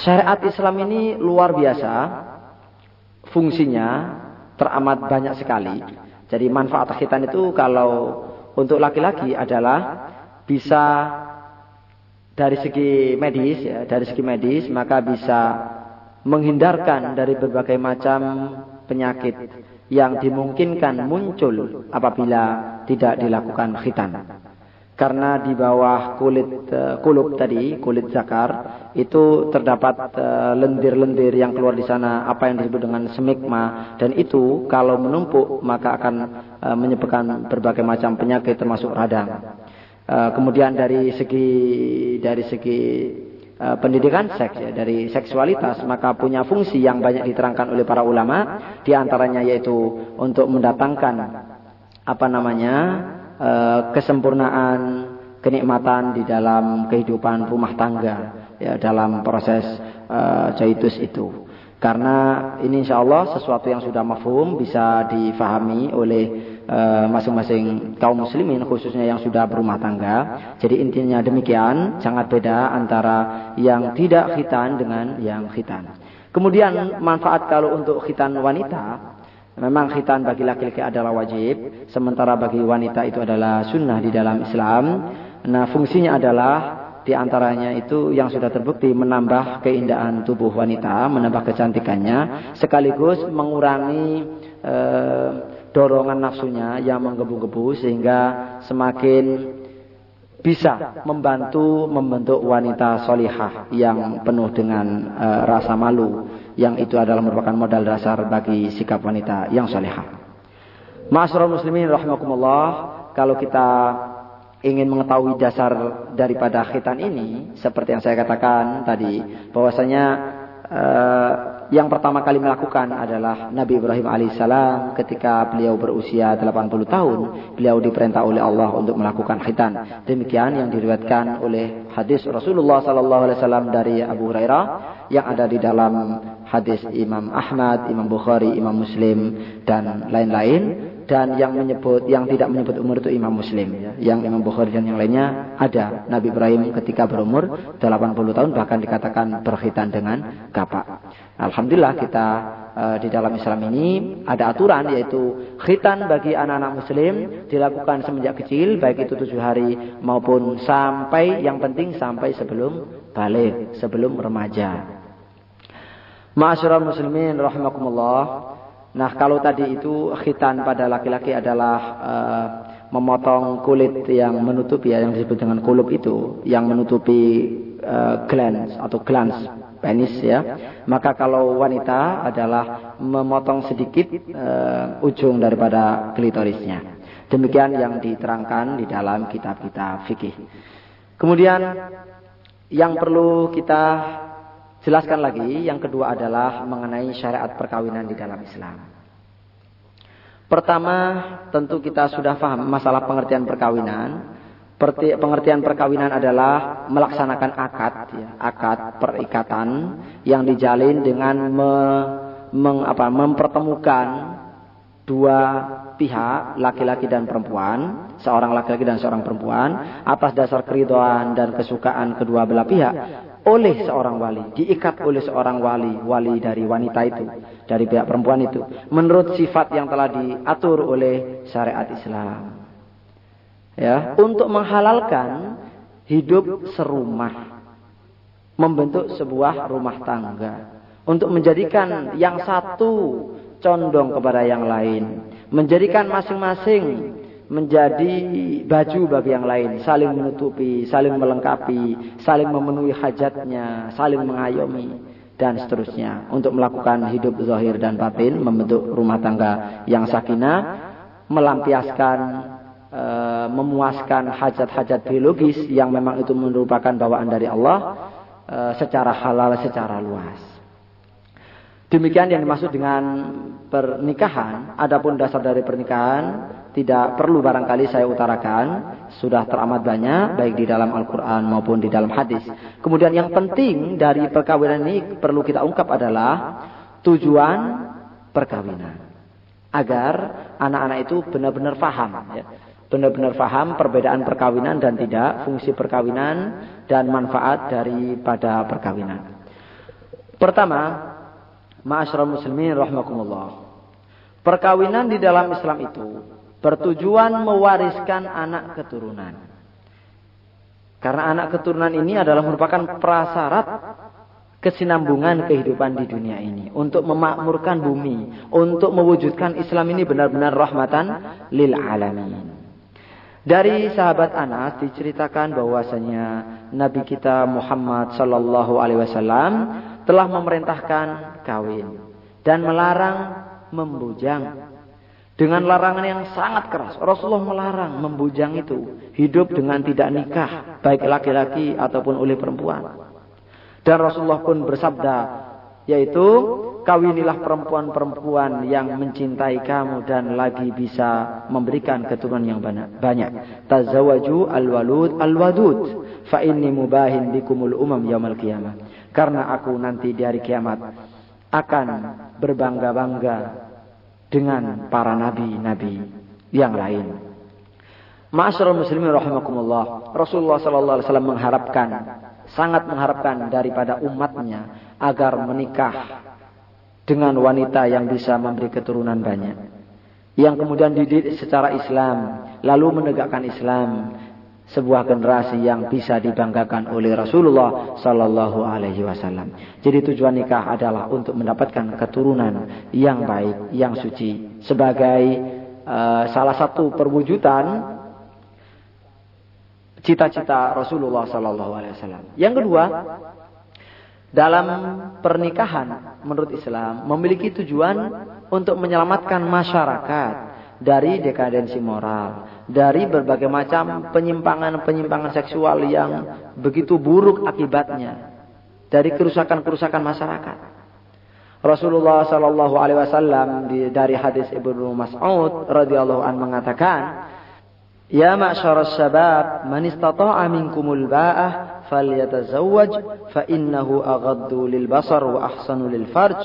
syariat Islam ini luar biasa, fungsinya teramat banyak sekali. Jadi manfaat khitan itu kalau untuk laki-laki adalah bisa dari segi medis ya, dari segi medis maka bisa menghindarkan dari berbagai macam penyakit yang dimungkinkan muncul apabila tidak dilakukan khitan. Karena di bawah kulit uh, kulub tadi, kulit zakar, itu terdapat eh, lendir-lendir yang keluar di sana, apa yang disebut dengan semikma, dan itu kalau menumpuk maka akan uh, menyebabkan berbagai macam penyakit termasuk radang. Kemudian dari segi dari segi Eh, pendidikan seks ya dari seksualitas maka punya fungsi yang banyak diterangkan oleh para ulama di antaranya yaitu untuk mendatangkan apa namanya uh, kesempurnaan kenikmatan di dalam kehidupan rumah tangga ya dalam proses uh, itu. Karena ini insya Allah sesuatu yang sudah mafhum bisa difahami oleh Eh, masing-masing kaum muslimin khususnya yang sudah berumah tangga. Jadi intinya demikian, sangat beda antara yang tidak khitan dengan yang khitan. Kemudian manfaat kalau untuk khitan wanita, memang khitan bagi laki-laki adalah wajib, sementara bagi wanita itu adalah sunnah di dalam Islam. Nah fungsinya adalah di antaranya itu yang sudah terbukti menambah keindahan tubuh wanita, menambah kecantikannya, sekaligus mengurangi eh, dorongan nafsunya yang menggebu-gebu sehingga semakin bisa membantu membentuk wanita solihah yang penuh dengan uh, rasa malu yang itu adalah merupakan modal dasar bagi sikap wanita yang solihah. Masyarakat muslimin rahimakumullah kalau kita ingin mengetahui dasar daripada khitan ini seperti yang saya katakan tadi bahwasanya uh, yang pertama kali melakukan adalah Nabi Ibrahim alaihissalam ketika beliau berusia 80 tahun. Beliau diperintah oleh Allah untuk melakukan khitan. Demikian yang diriwayatkan oleh hadis Rasulullah sallallahu alaihi wasallam dari Abu Hurairah yang ada di dalam hadis Imam Ahmad, Imam Bukhari, Imam Muslim dan lain-lain dan yang menyebut yang tidak menyebut umur itu Imam Muslim ya. Yang Imam Bukhari dan yang lainnya ada Nabi Ibrahim ketika berumur 80 tahun bahkan dikatakan berkhitan dengan kapak. Alhamdulillah kita uh, di dalam Islam ini ada aturan yaitu khitan bagi anak-anak muslim dilakukan semenjak kecil baik itu tujuh hari maupun sampai yang penting sampai sebelum balik, sebelum remaja. Ma'asyiral muslimin rahimakumullah. Nah kalau tadi itu khitan pada laki-laki adalah uh, memotong kulit yang menutupi ya yang disebut dengan kulub itu yang menutupi uh, glans atau glans penis ya. Maka kalau wanita adalah memotong sedikit uh, ujung daripada klitorisnya. Demikian yang diterangkan di dalam kitab-kitab fikih. Kemudian yang perlu kita jelaskan lagi, yang kedua adalah mengenai syariat perkawinan di dalam Islam. Pertama, tentu kita sudah paham masalah pengertian perkawinan. Pengertian perkawinan adalah melaksanakan akad, ya, akad perikatan yang dijalin dengan me, meng, apa, mempertemukan dua pihak, laki-laki dan perempuan, seorang laki-laki dan seorang perempuan, atas dasar keridoan dan kesukaan kedua belah pihak, oleh seorang wali, diikat oleh seorang wali, wali dari wanita itu, dari pihak perempuan itu, menurut sifat yang telah diatur oleh syariat Islam. Ya, untuk menghalalkan hidup serumah, membentuk sebuah rumah tangga, untuk menjadikan yang satu condong kepada yang lain, menjadikan masing-masing menjadi baju bagi yang lain, saling menutupi, saling melengkapi, saling memenuhi hajatnya, saling mengayomi dan seterusnya untuk melakukan hidup zahir dan batin, membentuk rumah tangga yang sakinah, melampiaskan e, memuaskan hajat-hajat biologis yang memang itu merupakan bawaan dari Allah e, secara halal, secara luas. Demikian yang dimaksud dengan pernikahan. Adapun dasar dari pernikahan tidak perlu barangkali saya utarakan. Sudah teramat banyak baik di dalam Al-Quran maupun di dalam hadis. Kemudian yang penting dari perkawinan ini perlu kita ungkap adalah tujuan perkawinan. Agar anak-anak itu benar-benar faham. Ya. Benar-benar faham perbedaan perkawinan dan tidak. Fungsi perkawinan dan manfaat daripada perkawinan. Pertama, Ma'asyiral muslimin rahimakumullah. Perkawinan di dalam Islam itu bertujuan mewariskan anak keturunan. Karena anak keturunan ini adalah merupakan prasyarat kesinambungan kehidupan di dunia ini untuk memakmurkan bumi, untuk mewujudkan Islam ini benar-benar rahmatan lil alamin. Dari sahabat Anas diceritakan bahwasanya Nabi kita Muhammad sallallahu alaihi wasallam telah memerintahkan kawin dan melarang membujang dengan larangan yang sangat keras. Rasulullah melarang membujang itu hidup dengan tidak nikah baik laki-laki ataupun oleh perempuan. Dan Rasulullah pun bersabda yaitu kawinilah perempuan-perempuan yang mencintai kamu dan lagi bisa memberikan keturunan yang banyak. Tazawaju al-walud al-wadud fa inni mubahin bikumul umam yaumal qiyamah. Karena aku nanti di hari kiamat akan berbangga-bangga dengan para nabi-nabi yang lain. Ma'asyiral muslimin rahimakumullah. Rasulullah sallallahu alaihi wasallam mengharapkan sangat mengharapkan daripada umatnya agar menikah dengan wanita yang bisa memberi keturunan banyak. Yang kemudian dididik secara Islam, lalu menegakkan Islam, sebuah generasi yang bisa dibanggakan oleh Rasulullah Sallallahu Alaihi Wasallam. Jadi tujuan nikah adalah untuk mendapatkan keturunan yang baik, yang suci, sebagai uh, salah satu perwujudan cita-cita Rasulullah Sallallahu Alaihi Wasallam. Yang kedua, dalam pernikahan menurut Islam memiliki tujuan untuk menyelamatkan masyarakat dari dekadensi moral, dari berbagai macam penyimpangan-penyimpangan seksual yang begitu buruk akibatnya dari kerusakan-kerusakan masyarakat. Rasulullah Shallallahu Alaihi Wasallam dari hadis Ibnu Mas'ud radhiyallahu an mengatakan, Ya ma'syar syabab, man istata'a minkumul ba'ah falyatazawwaj fa innahu aghaddu lil basar wa ahsanu lil farj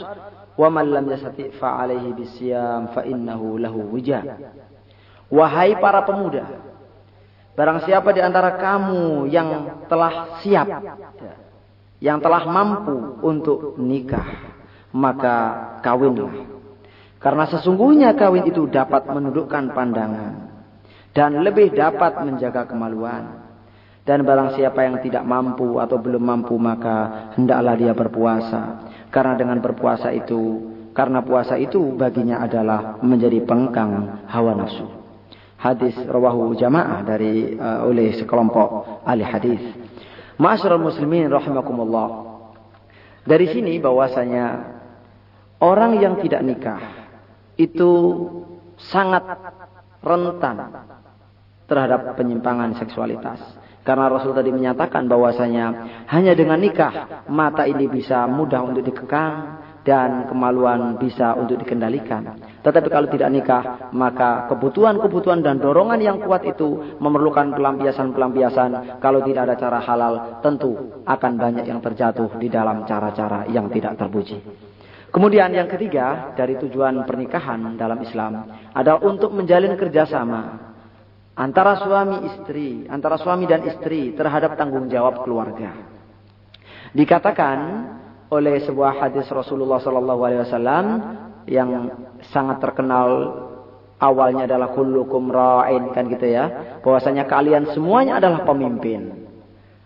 wa lam yastati' fa alaihi bisyam fa lahu wija. Wahai para pemuda, barang siapa di antara kamu yang telah siap, yang telah mampu untuk nikah, maka kawinlah. Karena sesungguhnya kawin itu dapat menundukkan pandangan dan lebih dapat menjaga kemaluan. Dan barang siapa yang tidak mampu atau belum mampu maka hendaklah dia berpuasa. Karena dengan berpuasa itu, karena puasa itu baginya adalah menjadi pengkang hawa nafsu hadis rawahu jamaah dari uh, oleh sekelompok ahli hadis. Ma'asyiral muslimin rahimakumullah. Dari sini bahwasanya orang yang tidak nikah itu sangat rentan terhadap penyimpangan seksualitas. Karena Rasul tadi menyatakan bahwasanya hanya dengan nikah mata ini bisa mudah untuk dikekang dan kemaluan bisa untuk dikendalikan. Tetapi kalau tidak nikah, maka kebutuhan-kebutuhan dan dorongan yang kuat itu memerlukan pelampiasan-pelampiasan. Kalau tidak ada cara halal, tentu akan banyak yang terjatuh di dalam cara-cara yang tidak terpuji. Kemudian yang ketiga dari tujuan pernikahan dalam Islam adalah untuk menjalin kerjasama antara suami istri, antara suami dan istri terhadap tanggung jawab keluarga. Dikatakan oleh sebuah hadis Rasulullah Sallallahu yang sangat terkenal awalnya adalah kullukum ra'in kan gitu ya. Bahwasanya kalian semuanya adalah pemimpin.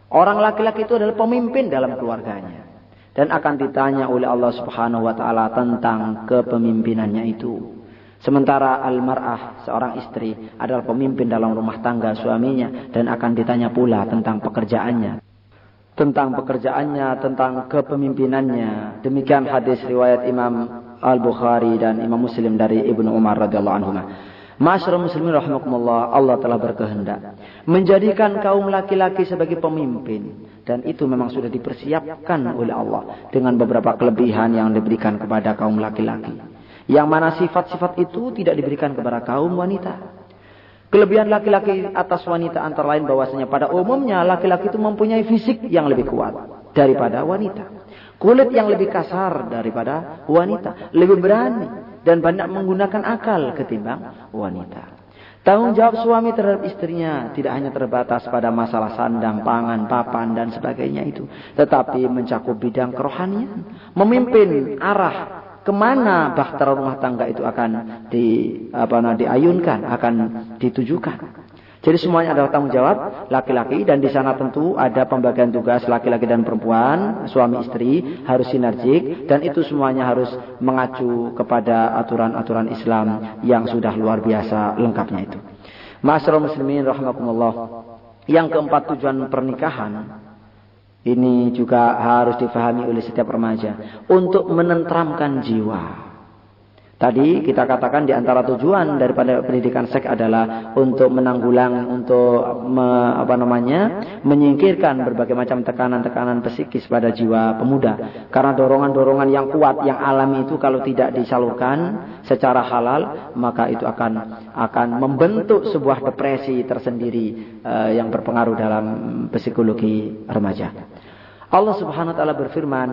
Orang laki-laki itu adalah pemimpin dalam keluarganya. Dan akan ditanya oleh Allah Subhanahu wa taala tentang kepemimpinannya itu Sementara almarah seorang istri adalah pemimpin dalam rumah tangga suaminya dan akan ditanya pula tentang pekerjaannya. Tentang pekerjaannya, tentang kepemimpinannya. Demikian hadis riwayat Imam Al-Bukhari dan Imam Muslim dari Ibnu Umar radhiyallahu anhu. Masyarakat muslimin rahimakumullah, Allah telah berkehendak menjadikan kaum laki-laki sebagai pemimpin dan itu memang sudah dipersiapkan oleh Allah dengan beberapa kelebihan yang diberikan kepada kaum laki-laki. Yang mana sifat-sifat itu tidak diberikan kepada kaum wanita. Kelebihan laki-laki atas wanita antara lain bahwasanya pada umumnya laki-laki itu mempunyai fisik yang lebih kuat daripada wanita. Kulit yang lebih kasar daripada wanita. Lebih berani dan banyak menggunakan akal ketimbang wanita. Tanggung jawab suami terhadap istrinya tidak hanya terbatas pada masalah sandang, pangan, papan, dan sebagainya itu. Tetapi mencakup bidang kerohanian. Memimpin arah ke mana bahtera rumah tangga itu akan di apa nah, diayunkan, akan ditujukan. Jadi semuanya adalah tanggung jawab laki-laki dan di sana tentu ada pembagian tugas laki-laki dan perempuan, suami istri harus sinergik dan itu semuanya harus mengacu kepada aturan-aturan Islam yang sudah luar biasa lengkapnya itu. Masyarakat muslimin rahimakumullah. Yang keempat tujuan pernikahan ini juga harus difahami oleh setiap remaja. Untuk menentramkan jiwa. Tadi kita katakan di antara tujuan daripada pendidikan seks adalah untuk menanggulang, untuk me, apa namanya, menyingkirkan berbagai macam tekanan-tekanan psikis pada jiwa pemuda. Karena dorongan-dorongan yang kuat, yang alami itu kalau tidak disalurkan secara halal, maka itu akan akan membentuk sebuah depresi tersendiri uh, yang berpengaruh dalam psikologi remaja. Allah Subhanahu wa taala berfirman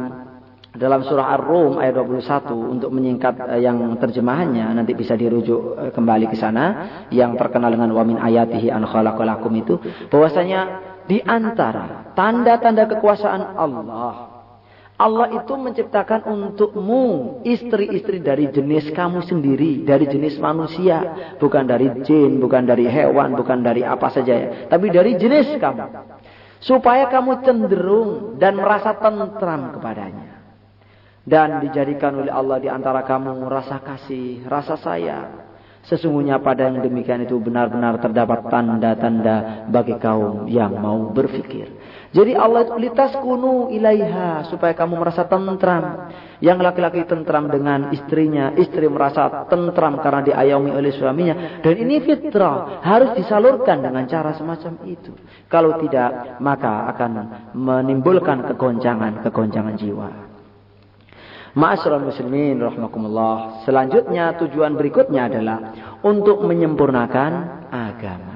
dalam surah Ar-Rum ayat 21 untuk menyingkat uh, yang terjemahannya nanti bisa dirujuk uh, kembali ke sana. Yang terkenal dengan wa min ayatihi an khalaqalakum itu bahwasanya di antara tanda-tanda kekuasaan Allah Allah itu menciptakan untukmu istri-istri dari jenis kamu sendiri, dari jenis manusia, bukan dari jin, bukan dari hewan, bukan dari apa saja ya, tapi dari jenis kamu. Supaya kamu cenderung dan merasa tentram kepadanya dan dijadikan oleh Allah di antara kamu rasa kasih, rasa sayang. Sesungguhnya pada yang demikian itu benar-benar terdapat tanda-tanda bagi kaum yang mau berfikir. Jadi Allah itu litas kunu ilaiha supaya kamu merasa tentram. Yang laki-laki tentram dengan istrinya, istri merasa tentram karena diayomi oleh suaminya. Dan ini fitrah harus disalurkan dengan cara semacam itu. Kalau tidak maka akan menimbulkan kegoncangan-kegoncangan jiwa. Ma'asyiral muslimin rahimakumullah. Selanjutnya tujuan berikutnya adalah untuk menyempurnakan agama.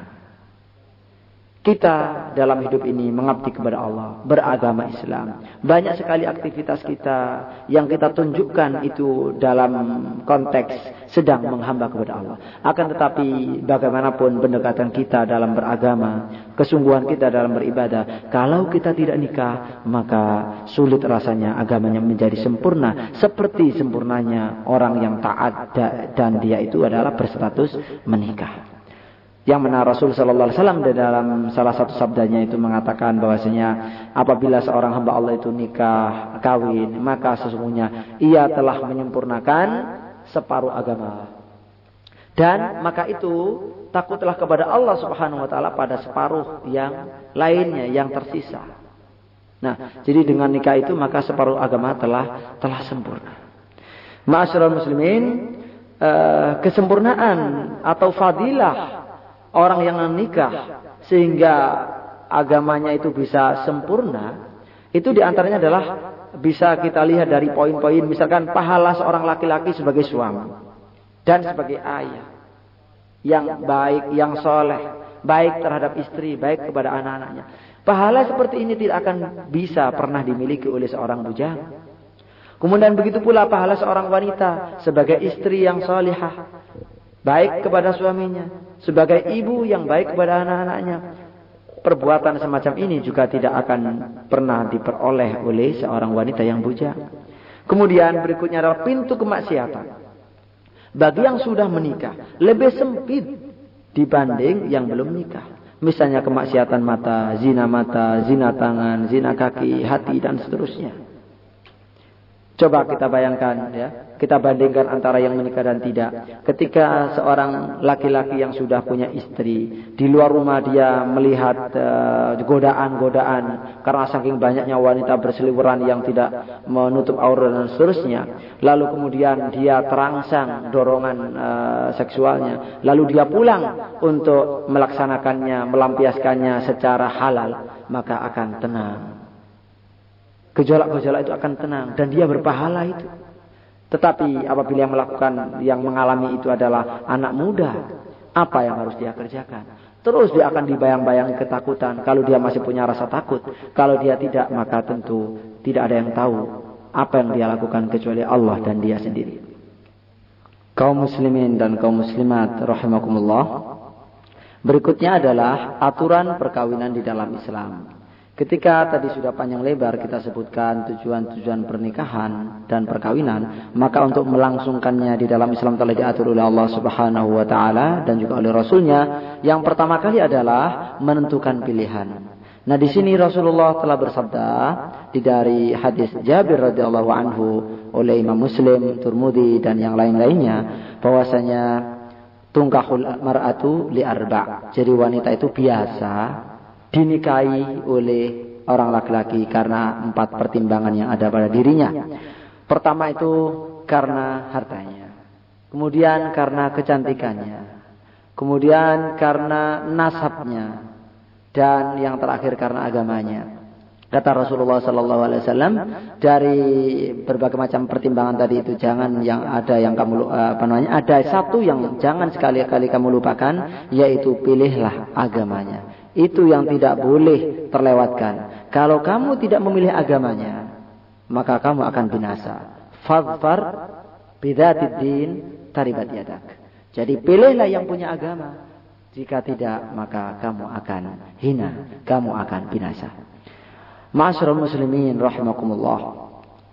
Kita dalam hidup ini mengabdi kepada Allah, beragama Islam. Banyak sekali aktivitas kita yang kita tunjukkan itu dalam konteks sedang menghamba kepada Allah. Akan tetapi bagaimanapun pendekatan kita dalam beragama, kesungguhan kita dalam beribadah, kalau kita tidak nikah, maka sulit rasanya agamanya menjadi sempurna. Seperti sempurnanya orang yang taat dan dia itu adalah berstatus menikah. Yang mana Rasul Sallallahu Alaihi Wasallam dalam salah satu sabdanya itu mengatakan bahwasanya apabila seorang hamba Allah itu nikah kawin maka sesungguhnya ia telah menyempurnakan separuh agama. Dan maka itu takutlah kepada Allah Subhanahu wa taala pada separuh yang lainnya yang tersisa. Nah, jadi dengan nikah itu maka separuh agama telah telah sempurna. Ma'asyiral muslimin, eh, kesempurnaan atau fadilah orang yang menikah sehingga agamanya itu bisa sempurna, itu di antaranya adalah bisa kita lihat dari poin-poin misalkan pahala seorang laki-laki sebagai suami dan sebagai ayah yang baik, yang soleh, baik terhadap istri, baik kepada anak-anaknya. Pahala seperti ini tidak akan bisa pernah dimiliki oleh seorang bujang. Kemudian begitu pula pahala seorang wanita sebagai istri yang solihah. Baik kepada suaminya. Sebagai ibu yang baik kepada anak-anaknya. Perbuatan semacam ini juga tidak akan pernah diperoleh oleh seorang wanita yang bujang. Kemudian berikutnya adalah pintu kemaksiatan. Bagi yang sudah menikah. Lebih sempit dibanding yang belum nikah. Misalnya kemaksiatan mata, zina mata, zina tangan, zina kaki, hati dan seterusnya. Coba kita bayangkan ya, kita bandingkan antara yang menikah dan tidak. Ketika seorang laki-laki yang sudah punya istri, di luar rumah dia melihat eh, godaan-godaan uh, karena saking banyaknya wanita berseliweran yang tidak menutup aurat dan seterusnya. Lalu kemudian dia terangsang dorongan uh, seksualnya, lalu dia pulang untuk melaksanakannya, melampiaskannya secara halal, maka akan tenang Gejolak-gejolak itu akan tenang dan dia berpahala itu. Tetapi apabila yang melakukan yang mengalami itu adalah anak muda, apa yang harus dia kerjakan? Terus dia akan dibayang-bayangi ketakutan. Kalau dia masih punya rasa takut, kalau dia tidak, maka tentu tidak ada yang tahu apa yang dia lakukan kecuali Allah dan dia sendiri. Kaum muslimin dan kaum muslimat rahimakumullah. Berikutnya adalah aturan perkawinan di dalam Islam. Ketika tadi sudah panjang lebar kita sebutkan tujuan-tujuan pernikahan dan perkawinan, maka untuk melangsungkannya di dalam Islam telah diatur oleh Allah Subhanahu wa taala dan juga oleh rasulnya, yang pertama kali adalah menentukan pilihan. Nah, di sini Rasulullah telah bersabda di dari hadis Jabir radhiyallahu anhu oleh Imam Muslim, Turmudi dan yang lain-lainnya bahwasanya tungkahul mar'atu li arba. Jadi wanita itu biasa dinikahi oleh orang laki-laki karena empat pertimbangan yang ada pada dirinya. Pertama itu karena hartanya. Kemudian karena kecantikannya. Kemudian karena nasabnya. Dan yang terakhir karena agamanya. Kata Rasulullah Sallallahu Alaihi Wasallam dari berbagai macam pertimbangan tadi itu jangan yang ada yang kamu apa namanya ada satu yang jangan sekali-kali kamu lupakan yaitu pilihlah agamanya. Itu yang tidak boleh terlewatkan. Kalau kamu tidak memilih agamanya, maka kamu akan binasa. Fadfar bidatid din taribat yadak. Jadi pilihlah yang punya agama. Jika tidak, maka kamu akan hina, kamu akan binasa. Masyarul muslimin rahimakumullah.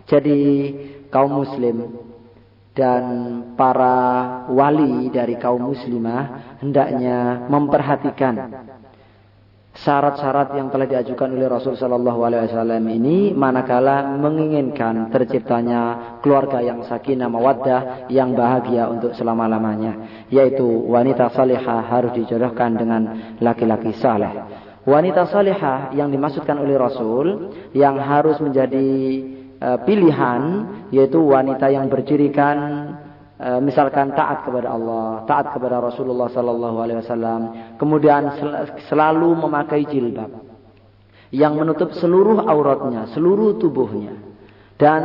Jadi kaum muslim dan para wali dari kaum muslimah hendaknya memperhatikan syarat-syarat yang telah diajukan oleh Rasul Shallallahu Alaihi Wasallam ini manakala menginginkan terciptanya keluarga yang sakinah mawaddah yang bahagia untuk selama lamanya yaitu wanita salihah harus dijodohkan dengan laki-laki saleh. Wanita salihah yang dimaksudkan oleh Rasul yang harus menjadi uh, pilihan yaitu wanita yang bercirikan Eh, misalkan taat kepada Allah, taat kepada Rasulullah sallallahu alaihi wasallam, kemudian selalu memakai jilbab yang menutup seluruh auratnya, seluruh tubuhnya dan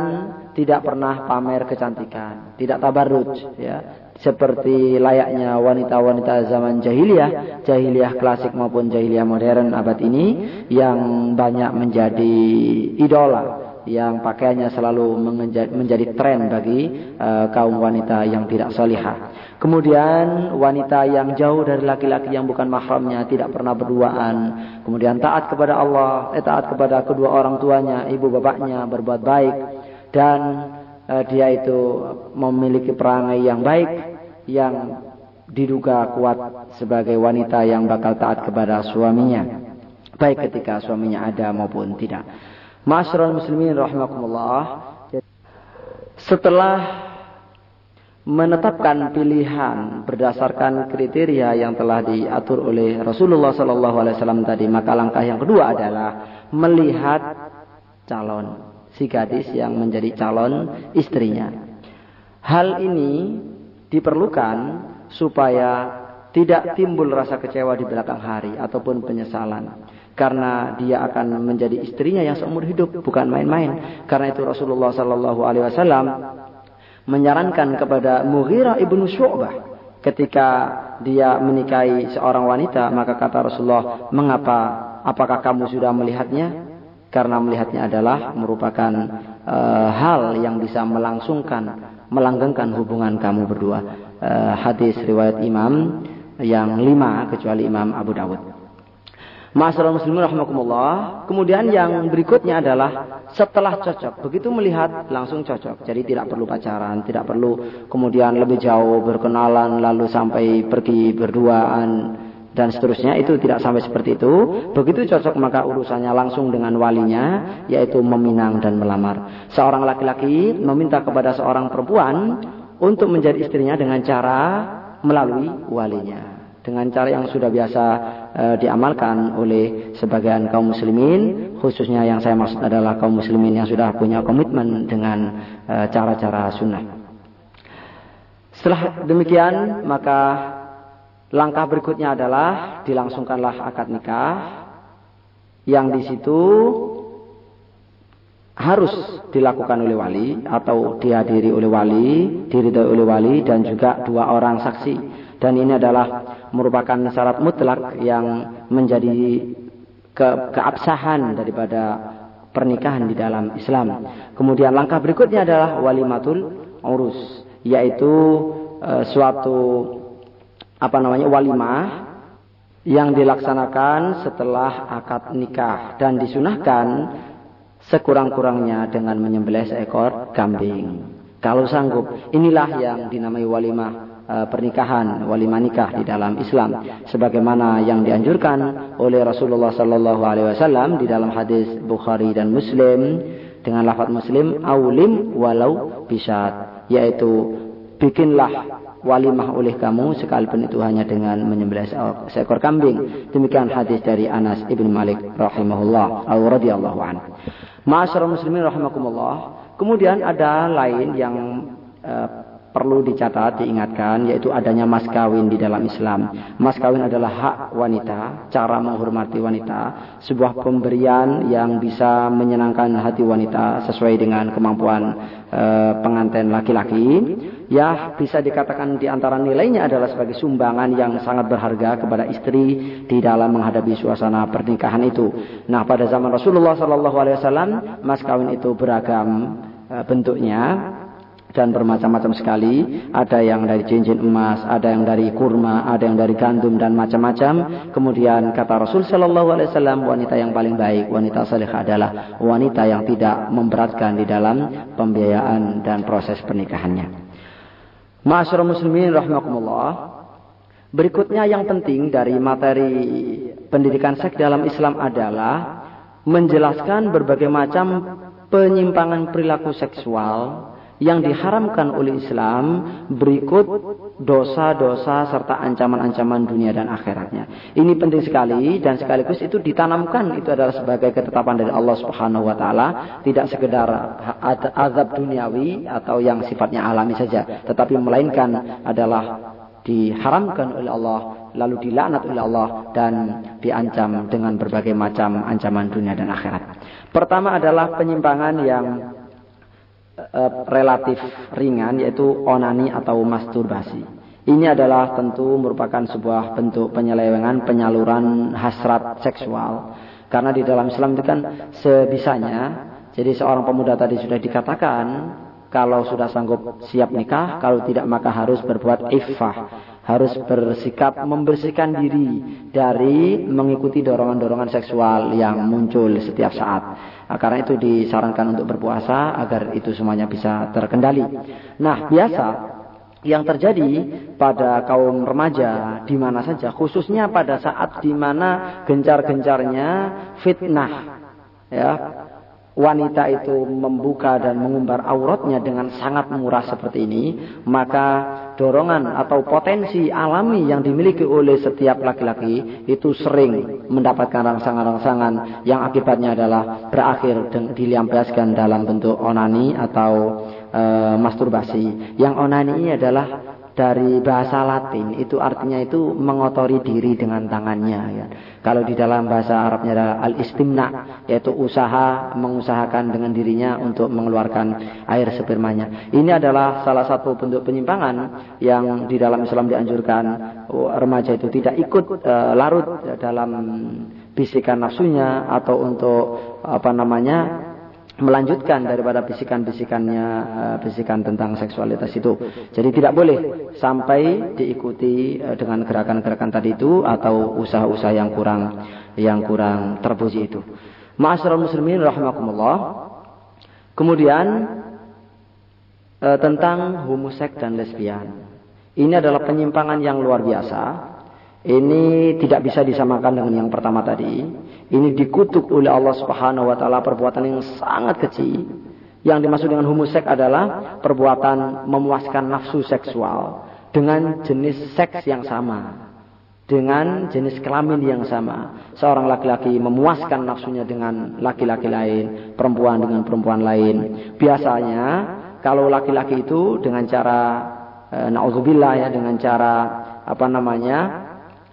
tidak pernah pamer kecantikan, tidak tabarruj ya, seperti layaknya wanita-wanita zaman jahiliyah, jahiliyah klasik maupun jahiliyah modern abad ini yang banyak menjadi idola yang pakaiannya selalu menjadi tren bagi uh, kaum wanita yang tidak salihah. Kemudian wanita yang jauh dari laki-laki yang bukan mahramnya, tidak pernah berduaan. Kemudian taat kepada Allah, eh, taat kepada kedua orang tuanya, ibu bapaknya, berbuat baik. Dan uh, dia itu memiliki perangai yang baik, yang diduga kuat sebagai wanita yang bakal taat kepada suaminya. Baik ketika suaminya ada maupun tidak. Masyarul muslimin rahimakumullah. Setelah menetapkan pilihan berdasarkan kriteria yang telah diatur oleh Rasulullah sallallahu alaihi wasallam tadi, maka langkah yang kedua adalah melihat calon. Si gadis yang menjadi calon istrinya. Hal ini diperlukan supaya tidak timbul rasa kecewa di belakang hari ataupun penyesalan karena dia akan menjadi istrinya yang seumur hidup bukan main-main. Karena itu Rasulullah Sallallahu Alaihi Wasallam menyarankan kepada Mughirah ibnu Syu'bah ketika dia menikahi seorang wanita maka kata Rasulullah mengapa? Apakah kamu sudah melihatnya? Karena melihatnya adalah merupakan uh, hal yang bisa melangsungkan melanggengkan hubungan kamu berdua. Uh, hadis riwayat Imam yang lima kecuali Imam Abu Dawud Masalah muslimin rahmatullah. Kemudian yang berikutnya adalah setelah cocok. Begitu melihat langsung cocok. Jadi tidak perlu pacaran, tidak perlu kemudian lebih jauh berkenalan lalu sampai pergi berduaan dan seterusnya itu tidak sampai seperti itu. Begitu cocok maka urusannya langsung dengan walinya yaitu meminang dan melamar. Seorang laki-laki meminta kepada seorang perempuan untuk menjadi istrinya dengan cara melalui walinya dengan cara yang sudah biasa e, diamalkan oleh sebagian kaum muslimin. Khususnya yang saya maksud adalah kaum muslimin yang sudah punya komitmen dengan e, cara-cara sunnah. Setelah demikian maka langkah berikutnya adalah dilangsungkanlah akad nikah. Yang di situ harus dilakukan oleh wali atau dihadiri oleh wali, diridhoi oleh wali dan juga dua orang saksi. Dan ini adalah merupakan syarat mutlak yang menjadi ke keabsahan daripada pernikahan di dalam Islam. Kemudian langkah berikutnya adalah walimatul urus, yaitu e, suatu apa namanya walimah yang dilaksanakan setelah akad nikah dan disunahkan sekurang-kurangnya dengan menyembelih seekor kambing. Kalau sanggup, inilah yang dinamai walimah pernikahan walimah nikah di dalam Islam. Sebagaimana yang dianjurkan oleh Rasulullah sallallahu alaihi wasallam di dalam hadis Bukhari dan Muslim. Dengan lafaz Muslim aulim walau bisat yaitu bikinlah walimah oleh kamu sekalipun itu hanya dengan menyembelih seekor kambing. Demikian hadis dari Anas ibn Malik rahimahullah atau radhiyallahu anhu. Masyarakat muslimin rahimakumullah. Kemudian ada lain yang uh, perlu dicatat, diingatkan, yaitu adanya mas kawin di dalam Islam. Mas kawin adalah hak wanita, cara menghormati wanita, sebuah pemberian yang bisa menyenangkan hati wanita sesuai dengan kemampuan e, pengantin laki-laki. Ya, bisa dikatakan di antara nilainya adalah sebagai sumbangan yang sangat berharga kepada istri di dalam menghadapi suasana pernikahan itu. Nah, pada zaman Rasulullah SAW, mas kawin itu beragam e, bentuknya dan bermacam-macam sekali. Ada yang dari cincin emas, ada yang dari kurma, ada yang dari gandum dan macam-macam. Kemudian kata Rasul Shallallahu Alaihi Wasallam, wanita yang paling baik, wanita saleh adalah wanita yang tidak memberatkan di dalam pembiayaan dan proses pernikahannya. Masyarakat muslimin rahimakumullah. Berikutnya yang penting dari materi pendidikan seks dalam Islam adalah menjelaskan berbagai macam penyimpangan perilaku seksual yang diharamkan oleh Islam berikut dosa-dosa serta ancaman-ancaman dunia dan akhiratnya. Ini penting sekali dan sekaligus itu ditanamkan itu adalah sebagai ketetapan dari Allah Subhanahu wa taala, tidak sekedar azab duniawi atau yang sifatnya alami saja, tetapi melainkan adalah diharamkan oleh Allah lalu dilaknat oleh Allah dan diancam dengan berbagai macam ancaman dunia dan akhirat. Pertama adalah penyimpangan yang relatif ringan yaitu onani atau masturbasi. Ini adalah tentu merupakan sebuah bentuk penyelewengan penyaluran hasrat seksual. Karena di dalam Islam itu kan sebisanya. Jadi seorang pemuda tadi sudah dikatakan kalau sudah sanggup siap nikah, kalau tidak maka harus berbuat iffah, harus bersikap membersihkan diri dari mengikuti dorongan-dorongan seksual yang muncul setiap saat. Nah, karena itu disarankan untuk berpuasa agar itu semuanya bisa terkendali. Nah, biasa yang terjadi pada kaum remaja di mana saja, khususnya pada saat di mana gencar-gencarnya fitnah, ya wanita itu membuka dan mengumbar auratnya dengan sangat murah seperti ini, maka dorongan atau potensi alami yang dimiliki oleh setiap laki-laki itu sering mendapatkan rangsangan-rangsangan yang akibatnya adalah berakhir dilampiaskan dalam bentuk onani atau e, masturbasi. Yang onani ini adalah dari bahasa Latin itu artinya itu mengotori diri dengan tangannya ya. Kalau di dalam bahasa Arabnya adalah al-istimna yaitu usaha mengusahakan dengan dirinya untuk mengeluarkan air spermanya. Ini adalah salah satu bentuk penyimpangan yang di dalam Islam dianjurkan oh, remaja itu tidak ikut uh, larut dalam bisikan nafsunya atau untuk apa namanya melanjutkan daripada bisikan-bisikannya eh, bisikan tentang seksualitas itu. Jadi tidak boleh sampai diikuti eh, dengan gerakan-gerakan tadi itu atau usaha-usaha yang kurang yang kurang terpuji itu. Ma'asyiral muslimin rahimakumullah. Kemudian eh, tentang homoseks dan lesbian. Ini adalah penyimpangan yang luar biasa ini tidak bisa disamakan dengan yang pertama tadi. Ini dikutuk oleh Allah Subhanahu wa taala perbuatan yang sangat kecil. Yang dimaksud dengan homoseks adalah perbuatan memuaskan nafsu seksual dengan jenis seks yang sama. Dengan jenis kelamin yang sama. Seorang laki-laki memuaskan nafsunya dengan laki-laki lain, perempuan dengan perempuan lain. Biasanya kalau laki-laki itu dengan cara e, naudzubillah ya dengan cara apa namanya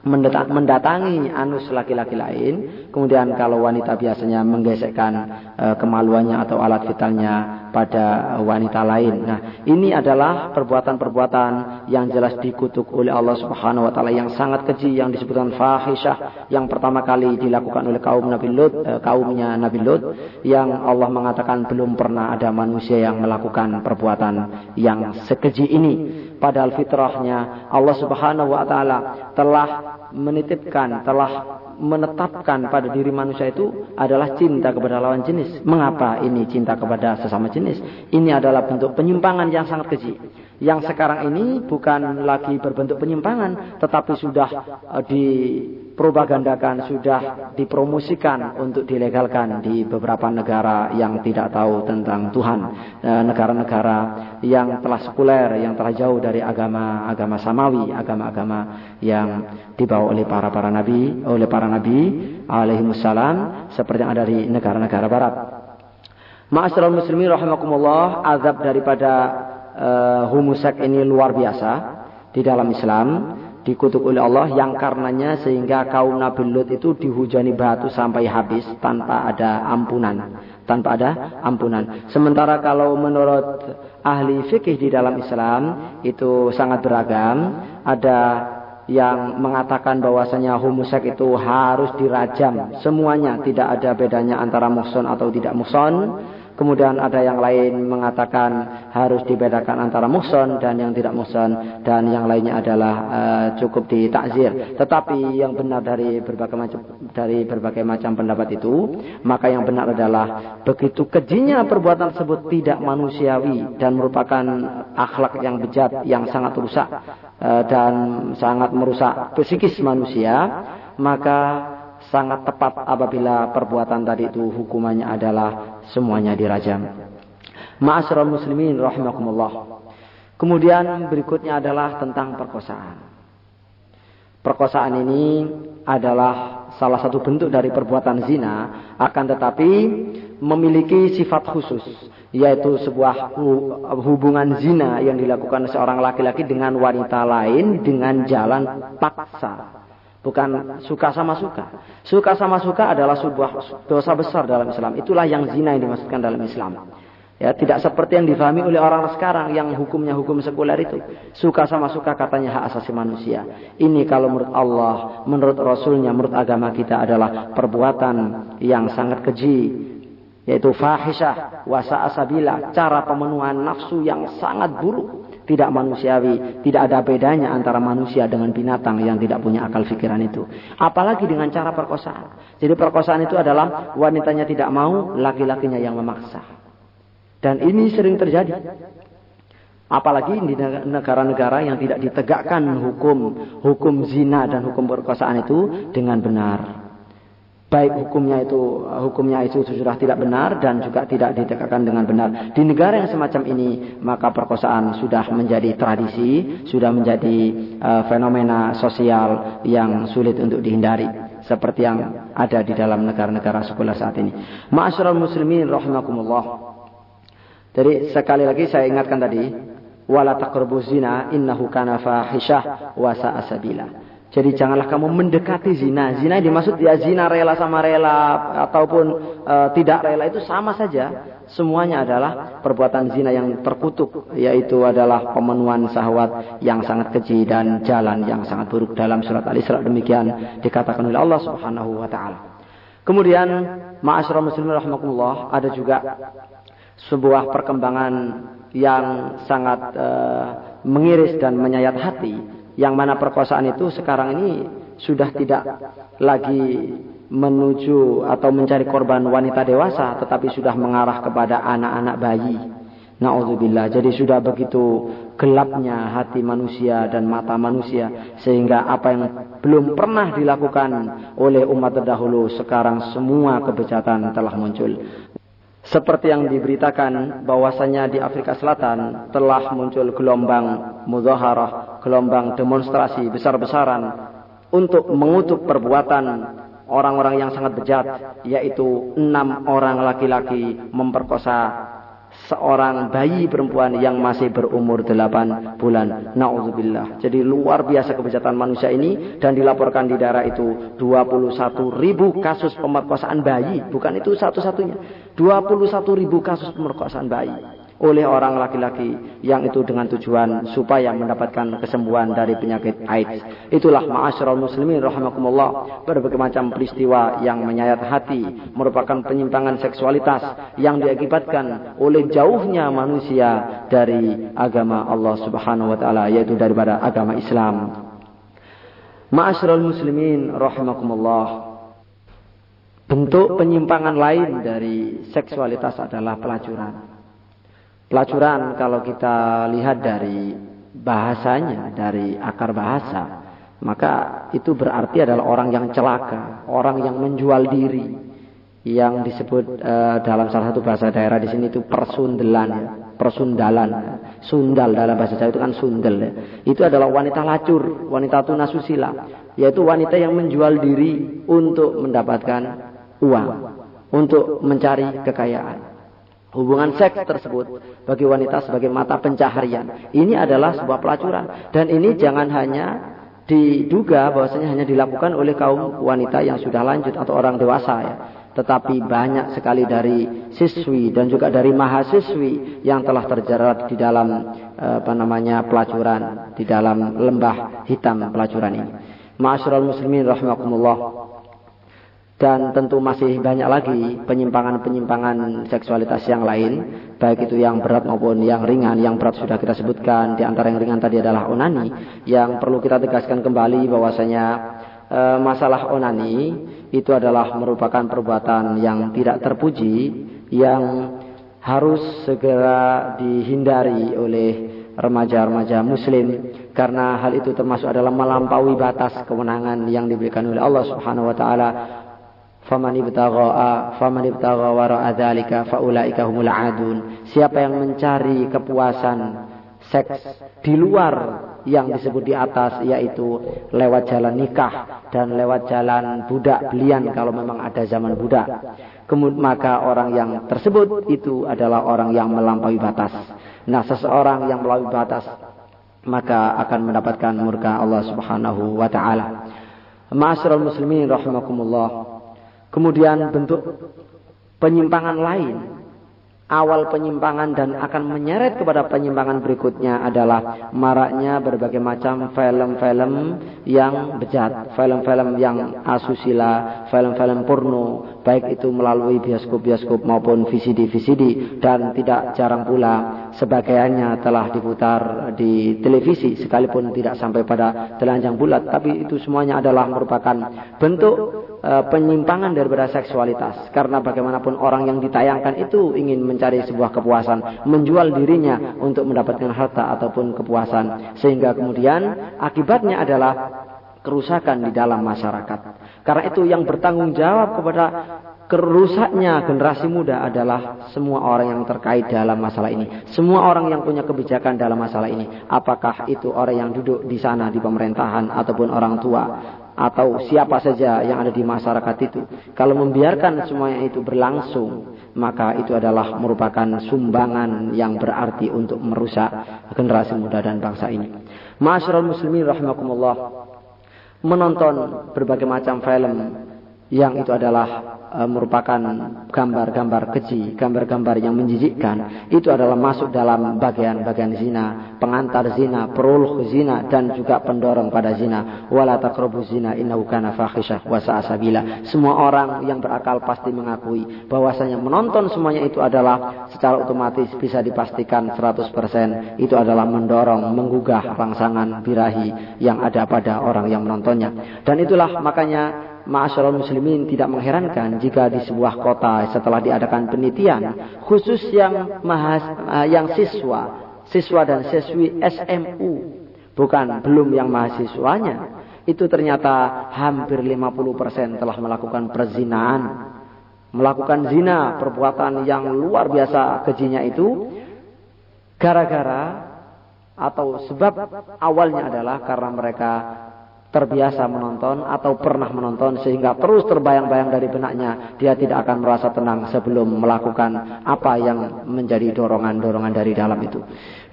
mendatangi anus laki-laki lain. Kemudian kalau wanita biasanya menggesekkan e, kemaluannya atau alat vitalnya pada wanita lain. Nah, ini adalah perbuatan-perbuatan yang jelas dikutuk oleh Allah Subhanahu wa taala yang sangat keji yang disebutkan fahisyah yang pertama kali dilakukan oleh kaum Nabi Lut, e, kaumnya Nabi Lut yang Allah mengatakan belum pernah ada manusia yang melakukan perbuatan yang sekeji ini. Padahal fitrahnya Allah Subhanahu wa taala telah menitipkan, telah menetapkan pada diri manusia itu adalah cinta kepada lawan jenis. Mengapa ini cinta kepada sesama jenis? Ini adalah bentuk penyimpangan yang sangat keji. Yang sekarang ini bukan lagi berbentuk penyimpangan, tetapi sudah uh, dipropagandakan, sudah dipromosikan untuk dilegalkan di beberapa negara yang tidak tahu tentang Tuhan. Eh, negara-negara yang telah sekuler, yang telah jauh dari agama-agama samawi, agama-agama yang dibawa oleh para para nabi, oleh para nabi alaihi wassalam seperti yang ada di negara-negara barat. Ma'asyiral muslimin rahimakumullah, azab daripada uh, homoseks ini luar biasa di dalam Islam dikutuk oleh Allah yang karenanya sehingga kaum Nabi Lut itu dihujani batu sampai habis tanpa ada ampunan tanpa ada ampunan. Sementara kalau menurut ahli fikih di dalam Islam itu sangat beragam. Ada yang mengatakan bahwasanya homoseks itu harus dirajam semuanya tidak ada bedanya antara muhson atau tidak muhson Kemudian ada yang lain mengatakan harus dibedakan antara muhson dan yang tidak muhson dan yang lainnya adalah uh, cukup ditakzir. Tetapi yang benar dari berbagai macam dari berbagai macam pendapat itu, maka yang benar adalah begitu kejinya perbuatan tersebut tidak manusiawi dan merupakan akhlak yang bejat yang sangat rusak uh, dan sangat merusak psikis manusia, maka sangat tepat apabila perbuatan tadi itu hukumannya adalah semuanya dirajam. Ma'asyiral muslimin rahimakumullah. Kemudian berikutnya adalah tentang perkosaan. Perkosaan ini adalah salah satu bentuk dari perbuatan zina, akan tetapi memiliki sifat khusus, yaitu sebuah hubungan zina yang dilakukan seorang laki-laki dengan wanita lain dengan jalan paksa. Bukan suka sama suka. Suka sama suka adalah sebuah dosa besar dalam Islam. Itulah yang zina yang dimaksudkan dalam Islam. Ya, tidak seperti yang difahami oleh orang sekarang yang hukumnya hukum sekuler itu. Suka sama suka katanya hak asasi manusia. Ini kalau menurut Allah, menurut Rasulnya, menurut agama kita adalah perbuatan yang sangat keji. Yaitu fahisyah, wasa asabila, cara pemenuhan nafsu yang sangat buruk tidak manusiawi, tidak ada bedanya antara manusia dengan binatang yang tidak punya akal pikiran itu. Apalagi dengan cara perkosaan. Jadi perkosaan itu adalah wanitanya tidak mau, laki-lakinya yang memaksa. Dan ini sering terjadi. Apalagi di negara-negara yang tidak ditegakkan hukum hukum zina dan hukum perkosaan itu dengan benar. Baik hukumnya itu hukumnya itu sudah tidak benar dan juga tidak ditegakkan dengan benar. Di negara yang semacam ini maka perkosaan sudah menjadi tradisi, sudah menjadi uh, fenomena sosial yang sulit untuk dihindari seperti yang ada di dalam negara-negara sekolah saat ini. Ma'asyiral muslimin rahimakumullah. Jadi sekali lagi saya ingatkan tadi wala taqrabu zina innahu kana fahisyah wa. Jadi janganlah kamu mendekati zina. Zina dimaksud ya zina rela sama rela ataupun e, tidak rela itu sama saja. Semuanya adalah perbuatan zina yang terkutuk yaitu adalah pemenuhan syahwat yang sangat keji dan jalan yang sangat buruk dalam surat Al-Isra demikian dikatakan oleh Allah Subhanahu wa taala. Kemudian ma'asyiral muslimin rahimakumullah ada juga sebuah perkembangan yang sangat uh, mengiris dan menyayat hati yang mana perkosaan itu sekarang ini sudah tidak lagi menuju atau mencari korban wanita dewasa tetapi sudah mengarah kepada anak-anak bayi. Nauzubillah. Jadi sudah begitu gelapnya hati manusia dan mata manusia sehingga apa yang belum pernah dilakukan oleh umat terdahulu sekarang semua kebejatan telah muncul. Seperti yang diberitakan bahwasanya di Afrika Selatan telah muncul gelombang muzaharah, gelombang demonstrasi besar-besaran untuk mengutuk perbuatan orang-orang yang sangat bejat, yaitu enam orang laki-laki memperkosa seorang bayi perempuan yang masih berumur 8 bulan. Nauzubillah. Jadi luar biasa kebejatan manusia ini dan dilaporkan di daerah itu 21 ribu kasus pemerkosaan bayi. Bukan itu satu-satunya. 21 ribu kasus pemerkosaan bayi oleh orang laki-laki yang itu dengan tujuan supaya mendapatkan kesembuhan dari penyakit AIDS. Itulah ma'asyiral muslimin rahimakumullah berbagai macam peristiwa yang menyayat hati merupakan penyimpangan seksualitas yang diakibatkan oleh jauhnya manusia dari agama Allah Subhanahu wa taala yaitu daripada agama Islam. Ma'asyiral muslimin rahimakumullah. Bentuk penyimpangan lain dari seksualitas adalah pelacuran. Pelacuran kalau kita lihat dari bahasanya, dari akar bahasa, maka itu berarti adalah orang yang celaka, orang yang menjual diri, yang disebut uh, dalam salah satu bahasa daerah di sini itu persundelan, persundalan, sundal dalam bahasa Jawa itu kan sundel. Ya. Itu adalah wanita lacur, wanita tunasusila, yaitu wanita yang menjual diri untuk mendapatkan uang, untuk mencari kekayaan. Hubungan seks tersebut bagi wanita sebagai mata pencaharian. Ini adalah sebuah pelacuran. Dan ini jangan hanya diduga bahwasanya hanya dilakukan oleh kaum wanita yang sudah lanjut atau orang dewasa ya. Tetapi banyak sekali dari siswi dan juga dari mahasiswi yang telah terjerat di dalam eh, apa namanya pelacuran, di dalam lembah hitam pelacuran ini. Ma'asyiral muslimin rahimakumullah dan tentu masih banyak lagi penyimpangan-penyimpangan seksualitas yang lain baik itu yang berat maupun yang ringan yang berat sudah kita sebutkan. Di antara yang ringan tadi adalah onani. Yang perlu kita tegaskan kembali bahwasanya e, masalah onani itu adalah merupakan perbuatan yang tidak terpuji yang harus segera dihindari oleh remaja-remaja muslim. Karena hal itu termasuk adalah melampaui batas kewenangan yang diberikan oleh Allah Subhanahu wa taala faman ibtagha faman ibtagha wara'a dzalika faulaika humul adun. Siapa yang mencari kepuasan seks di luar yang disebut di atas yaitu lewat jalan nikah dan lewat jalan budak belian kalau memang ada zaman budak. Kemudian maka orang yang tersebut itu adalah orang yang melampaui batas. Nah seseorang yang melampaui batas maka akan mendapatkan murka Allah Subhanahu wa taala. Ma'asyiral muslimin rahimakumullah Kemudian bentuk penyimpangan lain. Awal penyimpangan dan akan menyeret kepada penyimpangan berikutnya adalah maraknya berbagai macam film-film yang bejat, film-film yang asusila, film-film porno, baik itu melalui bioskop-bioskop maupun VCD-VCD dan tidak jarang pula sebagainya telah diputar di televisi sekalipun tidak sampai pada telanjang bulat, tapi itu semuanya adalah merupakan bentuk uh, penyimpangan daripada seksualitas karena bagaimanapun orang yang ditayangkan itu ingin mencari sebuah kepuasan, menjual dirinya untuk mendapatkan harta ataupun kepuasan. Sehingga kemudian akibatnya adalah kerusakan di dalam masyarakat. Karena itu yang bertanggung jawab kepada kerusaknya generasi muda adalah semua orang yang terkait dalam masalah ini. Semua orang yang punya kebijakan dalam masalah ini. Apakah itu orang yang duduk di sana di pemerintahan ataupun orang tua atau siapa saja yang ada di masyarakat itu. Kalau membiarkan semuanya itu berlangsung, maka itu adalah merupakan sumbangan yang berarti untuk merusak generasi muda dan bangsa ini. Masyarul muslimin rahimakumullah menonton berbagai macam film yang itu adalah e, merupakan gambar-gambar keji, gambar-gambar yang menjijikkan, itu adalah masuk dalam bagian-bagian zina, pengantar zina, peruluh zina dan juga pendorong pada zina. Wala taqrabu zina innahu kana fahisyah. Semua orang yang berakal pasti mengakui bahwasanya menonton semuanya itu adalah secara otomatis bisa dipastikan 100% itu adalah mendorong, menggugah rangsangan birahi yang ada pada orang yang menontonnya. Dan itulah makanya Ma'asyarul muslimin tidak mengherankan jika di sebuah kota setelah diadakan penelitian khusus yang mahas, uh, yang siswa, siswa dan siswi SMU, bukan belum yang mahasiswanya, itu ternyata hampir 50% telah melakukan perzinaan, melakukan zina, perbuatan yang luar biasa kejinya itu gara-gara atau sebab awalnya adalah karena mereka terbiasa menonton atau pernah menonton sehingga terus terbayang-bayang dari benaknya dia tidak akan merasa tenang sebelum melakukan apa yang menjadi dorongan-dorongan dari dalam itu.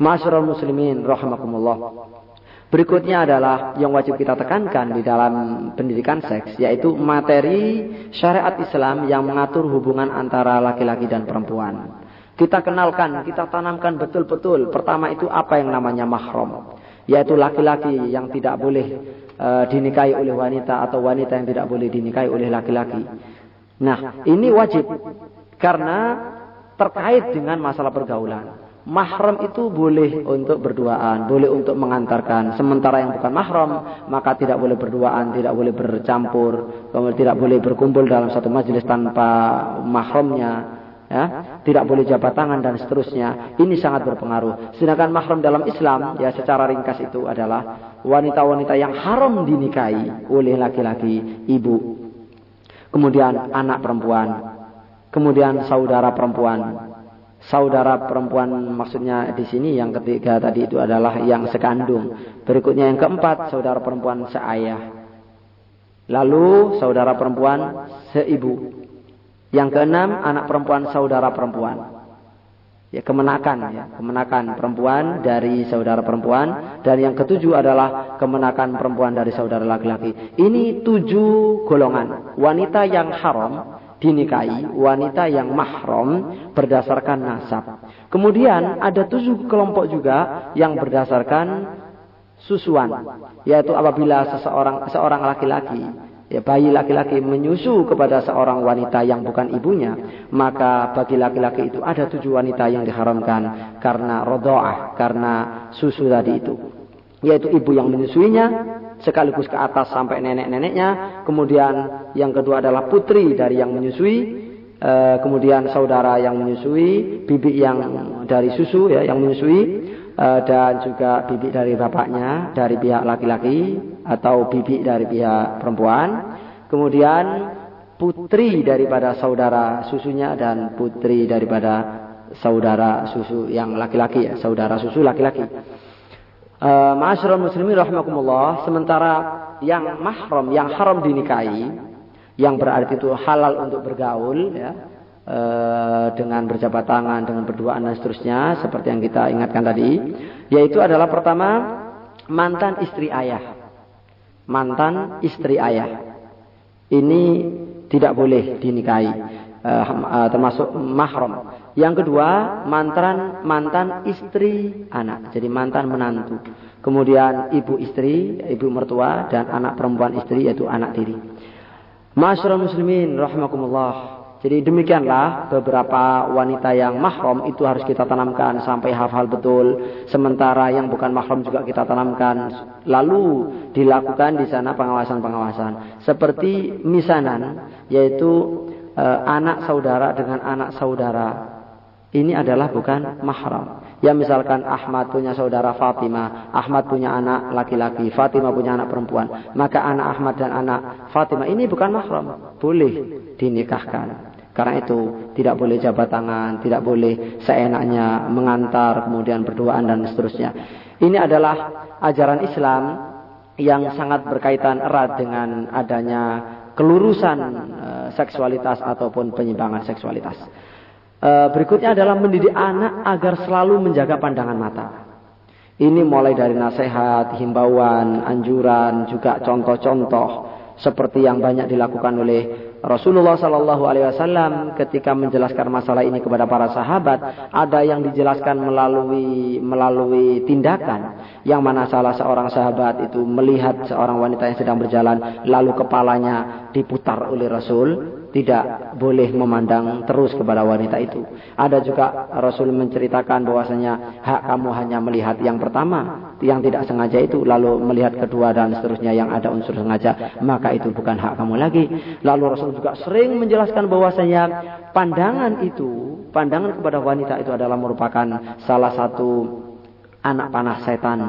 Masyarul muslimin rahimakumullah. Berikutnya adalah yang wajib kita tekankan di dalam pendidikan seks yaitu materi syariat Islam yang mengatur hubungan antara laki-laki dan perempuan. Kita kenalkan, kita tanamkan betul-betul. Pertama itu apa yang namanya mahram, yaitu laki-laki yang tidak boleh uh, dinikahi oleh wanita atau wanita yang tidak boleh dinikahi oleh laki-laki. Nah, ini wajib karena terkait dengan masalah pergaulan. Mahram itu boleh untuk berduaan, boleh untuk mengantarkan. Sementara yang bukan mahram, maka tidak boleh berduaan, tidak boleh bercampur, kemudian tidak boleh berkumpul dalam satu majelis tanpa mahramnya ya, tidak boleh jabat tangan dan seterusnya. Ini sangat berpengaruh. Sedangkan mahram dalam Islam ya secara ringkas itu adalah wanita-wanita yang haram dinikahi oleh laki-laki, ibu. Kemudian anak perempuan, kemudian saudara perempuan. Saudara perempuan maksudnya di sini yang ketiga tadi itu adalah yang sekandung. Berikutnya yang keempat saudara perempuan seayah. Lalu saudara perempuan seibu. Yang keenam, anak perempuan saudara perempuan. Ya, kemenakan ya, kemenakan perempuan dari saudara perempuan dan yang ketujuh adalah kemenakan perempuan dari saudara laki-laki. Ini tujuh golongan. Wanita yang haram dinikahi, wanita yang mahram berdasarkan nasab. Kemudian ada tujuh kelompok juga yang berdasarkan susuan, yaitu apabila seseorang seorang laki-laki ya bayi laki-laki menyusu kepada seorang wanita yang bukan ibunya, maka bagi laki-laki itu ada tujuh wanita yang diharamkan karena rodoah, karena susu tadi itu. Yaitu ibu yang menyusuinya, sekaligus ke atas sampai nenek-neneknya. Kemudian yang kedua adalah putri dari yang menyusui. E, kemudian saudara yang menyusui, bibi yang dari susu ya yang menyusui e, dan juga bibi dari bapaknya dari pihak laki-laki atau bibi dari pihak perempuan. Kemudian putri daripada saudara susunya dan putri daripada saudara susu yang laki-laki ya, saudara susu laki-laki. Uh, muslimin rahimakumullah, sementara yang mahram, yang haram dinikahi, yang berarti itu halal untuk bergaul ya, uh, dengan berjabat tangan, dengan berduaan dan seterusnya seperti yang kita ingatkan tadi, yaitu adalah pertama mantan istri ayah mantan istri ayah. Ini tidak boleh dinikahi uh, termasuk mahram. Yang kedua, mantan mantan istri anak. Jadi mantan menantu. Kemudian ibu istri, ibu mertua dan anak perempuan istri yaitu anak tiri. Masyarakat muslimin rahimakumullah. Jadi demikianlah beberapa wanita yang mahram itu harus kita tanamkan sampai hafal betul. Sementara yang bukan mahram juga kita tanamkan. Lalu dilakukan di sana pengawasan-pengawasan. Seperti misanan, yaitu e, anak saudara dengan anak saudara. Ini adalah bukan mahram. Ya misalkan Ahmad punya saudara Fatimah, Ahmad punya anak laki-laki, Fatimah punya anak perempuan. Maka anak Ahmad dan anak Fatimah ini bukan mahram. Boleh dinikahkan. Karena itu tidak boleh jabat tangan, tidak boleh seenaknya mengantar, kemudian berduaan dan seterusnya. Ini adalah ajaran Islam yang sangat berkaitan erat dengan adanya kelurusan uh, seksualitas ataupun penyimpangan seksualitas. Eh, berikutnya adalah mendidik anak agar selalu menjaga pandangan mata. Ini mulai dari nasihat, himbauan, anjuran, juga contoh-contoh seperti yang banyak dilakukan oleh Rasulullah Sallallahu Alaihi Wasallam ketika menjelaskan masalah ini kepada para sahabat, ada yang dijelaskan melalui melalui tindakan, yang mana salah seorang sahabat itu melihat seorang wanita yang sedang berjalan, lalu kepalanya diputar oleh Rasul, tidak boleh memandang terus kepada wanita itu. Ada juga Rasul menceritakan bahwasanya hak kamu hanya melihat yang pertama, yang tidak sengaja itu, lalu melihat kedua dan seterusnya yang ada unsur sengaja, maka itu bukan hak kamu lagi. Lalu Rasul juga sering menjelaskan bahwasanya pandangan itu, pandangan kepada wanita itu adalah merupakan salah satu anak panah setan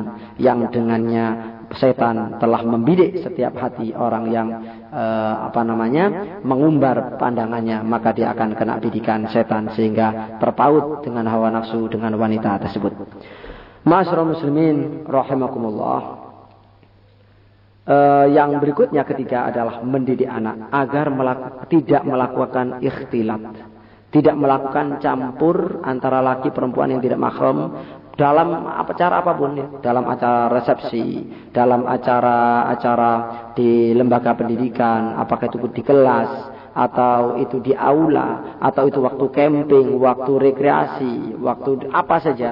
yang dengannya setan telah membidik setiap hati orang yang uh, apa namanya mengumbar pandangannya maka dia akan kena bidikan setan sehingga terpaut dengan hawa nafsu dengan wanita tersebut. Masyarakat muslimin rahimakumullah. Uh, yang berikutnya ketiga adalah mendidik anak agar melaku, tidak melakukan ikhtilat. Tidak melakukan campur antara laki perempuan yang tidak mahram dalam acara apa pun ya, dalam acara resepsi, dalam acara-acara di lembaga pendidikan, apakah itu di kelas atau itu di aula atau itu waktu camping, waktu rekreasi, waktu apa saja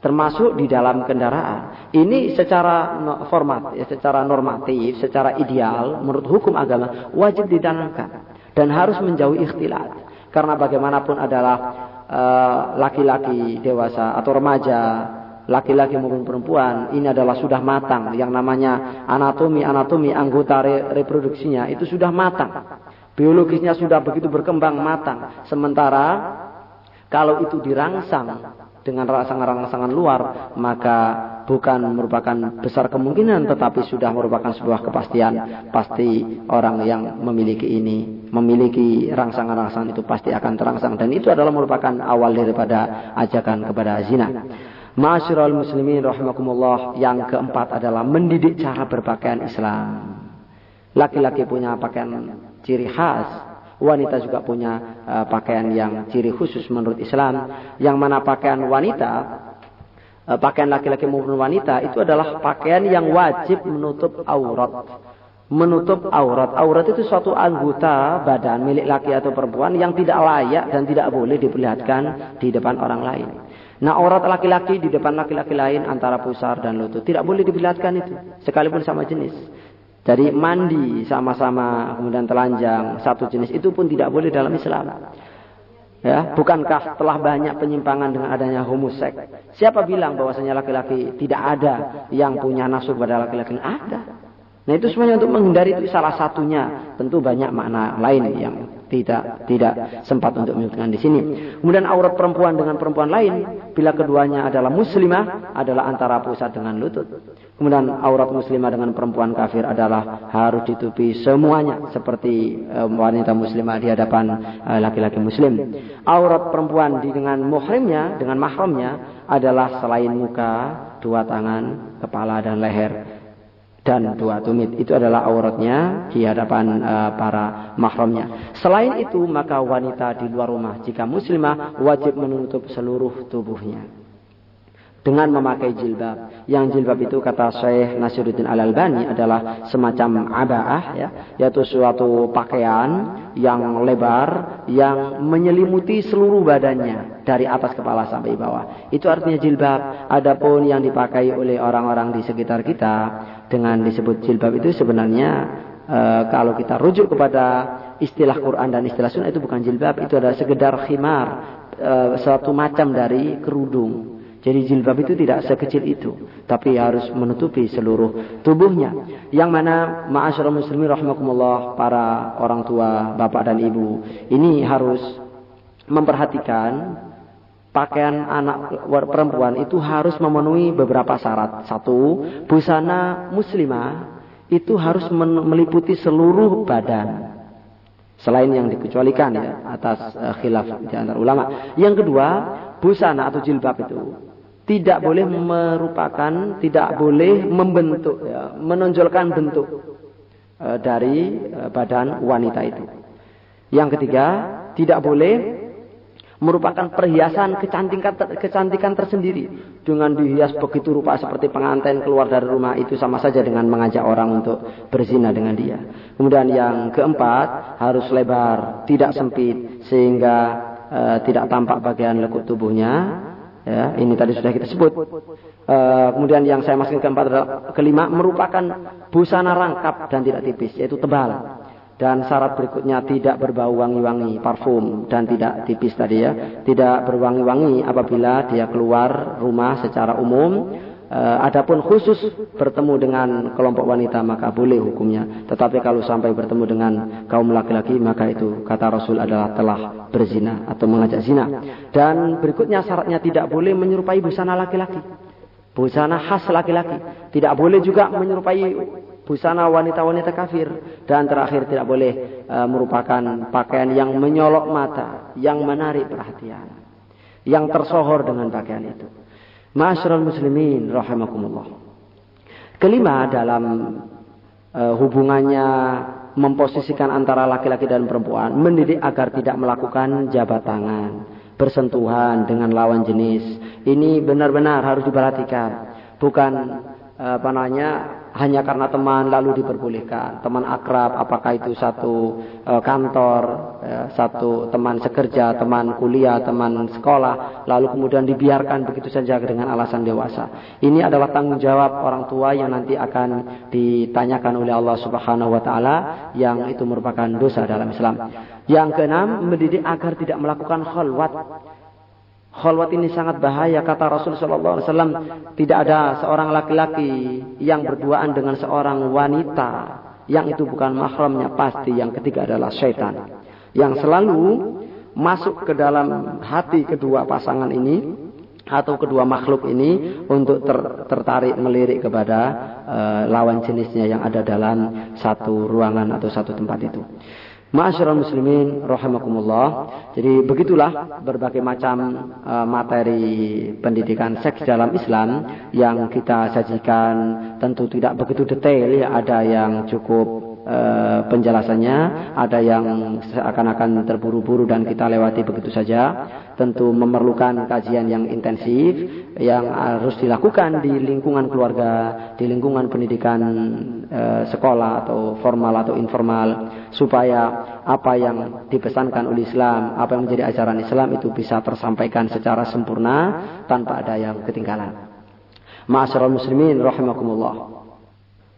termasuk di dalam kendaraan. Ini secara format, ya, secara normatif, secara ideal menurut hukum agama wajib ditanamkan dan harus menjauhi ikhtilat. Karena bagaimanapun adalah laki-laki uh, dewasa atau remaja, laki-laki maupun perempuan, ini adalah sudah matang. Yang namanya anatomi-anatomi anggota re reproduksinya itu sudah matang. Biologisnya sudah begitu berkembang matang. Sementara kalau itu dirangsang dengan rangsangan-rangsangan luar, maka bukan merupakan besar kemungkinan tetapi sudah merupakan sebuah kepastian pasti orang yang memiliki ini memiliki rangsangan-rangsangan itu pasti akan terangsang. Dan itu adalah merupakan awal daripada ajakan kepada zina. Masyurul muslimin rahimakumullah yang keempat adalah mendidik cara berpakaian Islam. Laki-laki punya pakaian ciri khas wanita juga punya uh, pakaian yang ciri khusus menurut Islam. Yang mana pakaian wanita Eh, pakaian laki-laki maupun wanita itu adalah pakaian yang wajib menutup aurat. Menutup aurat. Aurat itu suatu anggota badan milik laki atau perempuan yang tidak layak dan tidak boleh diperlihatkan di depan orang lain. Nah aurat laki-laki di depan laki-laki lain antara pusar dan lutut. Tidak boleh diperlihatkan itu. Sekalipun sama jenis. Jadi mandi sama-sama kemudian telanjang satu jenis itu pun tidak boleh dalam Islam. Ya, bukankah telah banyak penyimpangan dengan adanya homoseks? Siapa bilang bahwasanya laki-laki tidak ada yang punya nafsu pada laki-laki? Ada. Nah itu semuanya untuk menghindari itu salah satunya. Tentu banyak makna lain yang tidak tidak sempat untuk menyebutkan di sini. Kemudian aurat perempuan dengan perempuan lain bila keduanya adalah muslimah adalah antara pusat dengan lutut. Kemudian aurat muslimah dengan perempuan kafir adalah harus ditutupi semuanya seperti uh, wanita muslimah di hadapan eh, laki-laki muslim. Aurat perempuan dengan muhrimnya, dengan mahramnya adalah selain muka, dua tangan, kepala dan leher dan dua tumit itu adalah auratnya di hadapan uh, para mahramnya. Selain itu maka wanita di luar rumah jika muslimah wajib menutup seluruh tubuhnya dengan memakai jilbab. Yang jilbab itu kata Syekh Nasiruddin Al-Albani adalah semacam abaah ya, yaitu suatu pakaian yang lebar yang menyelimuti seluruh badannya dari atas kepala sampai bawah. Itu artinya jilbab. Adapun yang dipakai oleh orang-orang di sekitar kita dengan disebut jilbab itu sebenarnya e, kalau kita rujuk kepada istilah Quran dan istilah Sunnah itu bukan jilbab, itu adalah sekedar khimar, e, suatu macam dari kerudung. Jadi jilbab itu tidak sekecil itu, tapi harus menutupi seluruh tubuhnya. Yang mana ma'asyara muslimin rahimakumullah para orang tua, bapak dan ibu, ini harus memperhatikan pakaian anak perempuan itu harus memenuhi beberapa syarat. Satu, busana muslimah itu harus meliputi seluruh badan. Selain yang dikecualikan ya atas uh, khilaf di antara ulama. Yang kedua, busana atau jilbab itu tidak boleh merupakan, tidak boleh membentuk, ya, menonjolkan bentuk uh, dari uh, badan wanita itu. Yang ketiga, tidak boleh merupakan perhiasan kecantikan kecantikan tersendiri dengan dihias begitu rupa seperti pengantin keluar dari rumah itu sama saja dengan mengajak orang untuk berzina dengan dia. Kemudian yang keempat harus lebar, tidak sempit sehingga uh, tidak tampak bagian lekuk tubuhnya. Ya, ini tadi sudah kita sebut. Uh, kemudian yang saya masukkan keempat adalah kelima merupakan busana rangkap dan tidak tipis, yaitu tebal. Dan syarat berikutnya tidak berbau wangi-wangi, parfum dan tidak tipis tadi ya. Tidak berwangi-wangi apabila dia keluar rumah secara umum. E, adapun khusus bertemu dengan kelompok wanita maka boleh hukumnya. Tetapi kalau sampai bertemu dengan kaum laki-laki maka itu kata Rasul adalah telah berzina atau mengajak zina. Dan berikutnya syaratnya tidak boleh menyerupai busana laki-laki. Busana khas laki-laki. Tidak boleh juga menyerupai busana wanita-wanita kafir dan terakhir tidak boleh e, merupakan pakaian yang menyolok mata, yang menarik perhatian, yang tersohor dengan pakaian itu. Masyarul muslimin rahimakumullah. Kelima dalam e, hubungannya memposisikan antara laki-laki dan perempuan, mendidik agar tidak melakukan jabat tangan, bersentuhan dengan lawan jenis. Ini benar-benar harus diperhatikan. Bukan e, apa namanya hanya karena teman lalu diperbolehkan. Teman akrab, apakah itu satu e, kantor, e, satu teman sekerja, teman kuliah, teman sekolah, lalu kemudian dibiarkan begitu saja dengan alasan dewasa. Ini adalah tanggung jawab orang tua yang nanti akan ditanyakan oleh Allah Subhanahu wa taala yang itu merupakan dosa dalam Islam. Yang keenam, mendidik agar tidak melakukan khalwat Khalwat ini sangat bahaya kata Rasul sallallahu alaihi wasallam. Tidak ada seorang laki-laki yang berduaan dengan seorang wanita. Yang itu bukan mahramnya pasti yang ketiga adalah syaitan. Yang selalu masuk ke dalam hati kedua pasangan ini atau kedua makhluk ini untuk ter, tertarik melirik kepada uh, lawan jenisnya yang ada dalam satu ruangan atau satu tempat itu. Ma'asyiral muslimin rahimakumullah. Jadi begitulah berbagai macam uh, materi pendidikan seks dalam Islam yang kita sajikan tentu tidak begitu detail ya ada yang cukup Eh, penjelasannya, ada yang seakan-akan terburu-buru dan kita lewati begitu saja. Tentu memerlukan kajian yang intensif yang harus dilakukan di lingkungan keluarga, di lingkungan pendidikan e, sekolah atau formal atau informal supaya apa yang dipesankan oleh Islam, apa yang menjadi ajaran Islam itu bisa tersampaikan secara sempurna tanpa ada yang ketinggalan. Ma'asyiral muslimin rahimakumullah.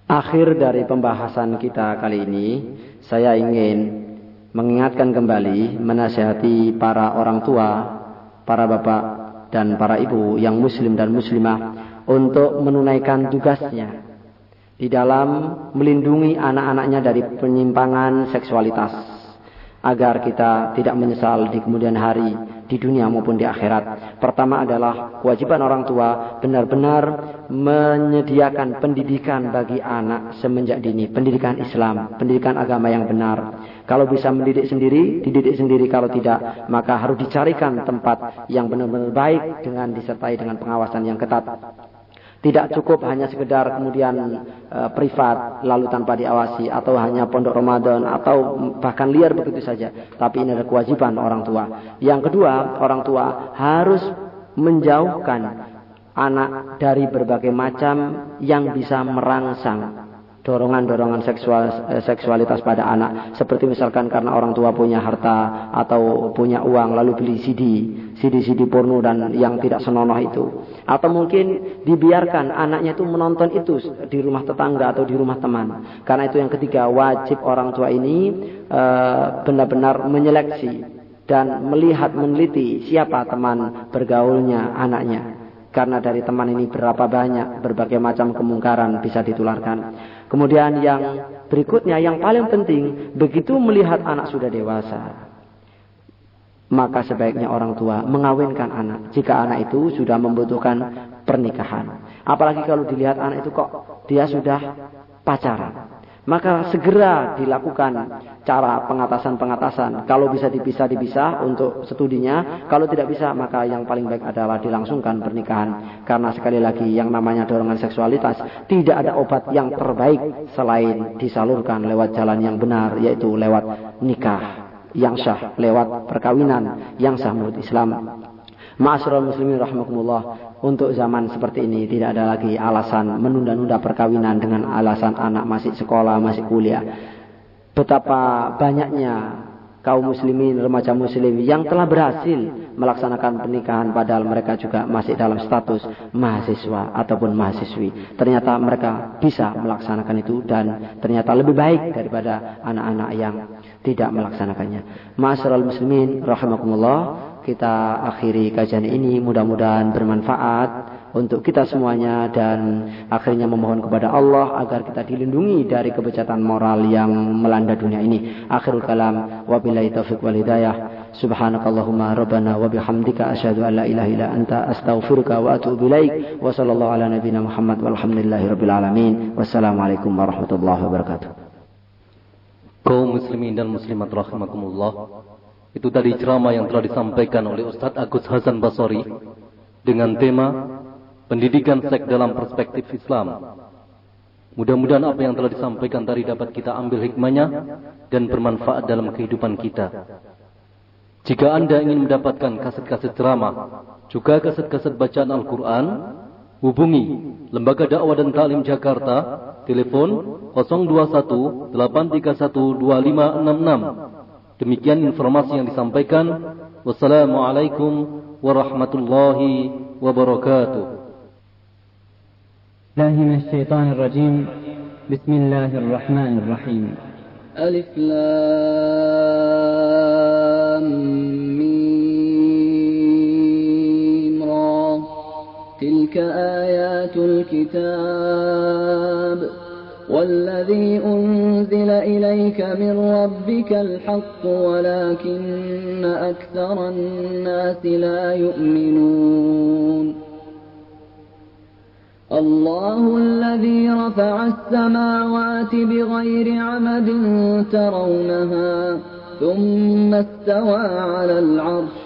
Akhir dari pembahasan kita kali ini, saya ingin mengingatkan kembali, menasihati para orang tua, para bapak dan para ibu yang muslim dan muslimah untuk menunaikan tugasnya di dalam melindungi anak-anaknya dari penyimpangan seksualitas agar kita tidak menyesal di kemudian hari di dunia maupun di akhirat. Pertama adalah kewajiban orang tua benar-benar menyediakan pendidikan bagi anak semenjak dini, pendidikan Islam, pendidikan agama yang benar. Kalau bisa mendidik sendiri, dididik sendiri. Kalau tidak, maka harus dicarikan tempat yang benar-benar baik dengan disertai dengan pengawasan yang ketat. Tidak cukup hanya sekedar kemudian e, privat lalu tanpa diawasi atau hanya pondok Ramadan atau bahkan liar begitu saja. Tapi ini adalah kewajiban orang tua. Yang kedua, orang tua harus menjauhkan anak dari berbagai macam yang bisa merangsang dorongan-dorongan seksual eh, seksualitas pada anak. Seperti misalkan karena orang tua punya harta atau punya uang lalu beli CD CD-CD porno dan yang tidak senonoh itu. Atau mungkin dibiarkan anaknya itu menonton itu di rumah tetangga atau di rumah teman. Karena itu yang ketiga wajib orang tua ini eh, benar-benar menyeleksi dan melihat meneliti siapa teman bergaulnya anaknya karena dari teman ini berapa banyak berbagai macam kemungkaran bisa ditularkan. Kemudian yang berikutnya yang paling penting begitu melihat anak sudah dewasa. maka sebaiknya orang tua mengawinkan anak jika anak itu sudah membutuhkan pernikahan. Apalagi kalau dilihat anak itu kok dia sudah pacaran. Maka segera dilakukan cara pengatasan-pengatasan. Kalau bisa dipisah-dipisah untuk studinya. Kalau tidak bisa, maka yang paling baik adalah dilangsungkan pernikahan. Karena sekali lagi yang namanya dorongan seksualitas. Tidak ada obat yang terbaik selain disalurkan lewat jalan yang benar. Yaitu lewat nikah yang sah. Lewat perkawinan yang sah menurut Islam. Ma'asyiral muslimin rahimakumullah. Untuk zaman seperti ini tidak ada lagi alasan menunda-nunda perkawinan dengan alasan anak masih sekolah, masih kuliah. Betapa banyaknya kaum muslimin, remaja muslim yang telah berhasil melaksanakan pernikahan padahal mereka juga masih dalam status mahasiswa ataupun mahasiswi. Ternyata mereka bisa melaksanakan itu dan ternyata lebih baik daripada anak-anak yang tidak melaksanakannya. Masyarul muslimin rahimakumullah kita akhiri kajian ini mudah-mudahan bermanfaat untuk kita semuanya dan akhirnya memohon kepada Allah agar kita dilindungi dari kebejatan moral yang melanda dunia ini. Akhirul kalam wabillahi taufiq wal hidayah. Subhanakallahumma rabbana wa bihamdika asyhadu an la ilaha illa anta astaghfiruka wa atubu ilaik. Wa sallallahu ala nabiyyina Muhammad walhamdulillahi rabbil alamin. Wassalamualaikum warahmatullahi wabarakatuh. Kaum muslimin dan muslimat rahimakumullah. Itu tadi ceramah yang telah disampaikan oleh Ustadz Agus Hasan Basori dengan tema pendidikan seks dalam perspektif Islam. Mudah-mudahan apa yang telah disampaikan tadi dapat kita ambil hikmahnya dan bermanfaat dalam kehidupan kita. Jika Anda ingin mendapatkan kaset-kaset ceramah, juga kaset-kaset bacaan Al-Quran, hubungi Lembaga Dakwah dan Talim Jakarta, telepon 021 831 2566 Demikian informasi yang disampaikan. Wassalamualaikum warahmatullahi wabarakatuh. الله من الشيطان الرجيم بسم الله الرحمن الرحيم ألف لام ميم را تلك آيات الكتاب والذي أنزل إليك من ربك الحق ولكن أكثر الناس لا يؤمنون. الله الذي رفع السماوات بغير عمد ترونها ثم استوى على العرش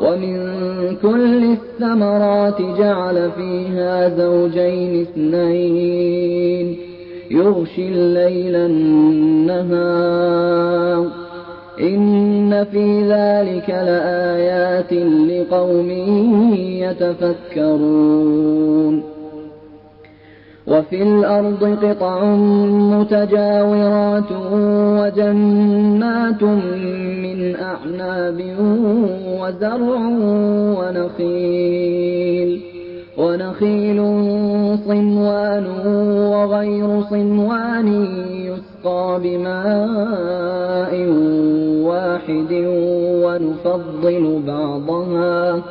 ومن كل الثمرات جعل فيها زوجين اثنين يغشي الليل النهار إن في ذلك لآيات لقوم يتفكرون وفي الأرض قطع متجاورات وجنات من أعناب وزرع ونخيل ونخيل صنوان وغير صنوان يسقى بماء واحد ونفضل بعضها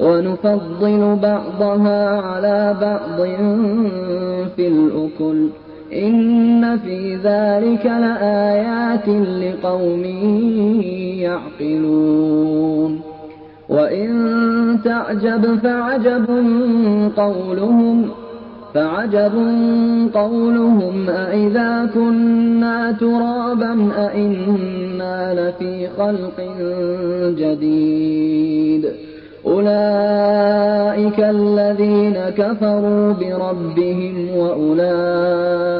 ونفضل بعضها على بعض في الأكل. إن في ذلك لآيات لقوم يعقلون. وإن تعجب فعجب قولهم فعجب قولهم أإذا كنا ترابا أإنا لفي خلق جديد. أولئك الذين كفروا بربهم وأولئك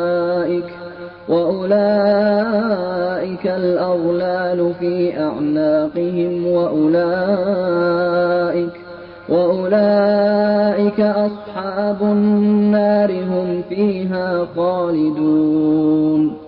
وأولئك الأغلال في أعناقهم وأولئك وأولئك أصحاب النار هم فيها خالدون.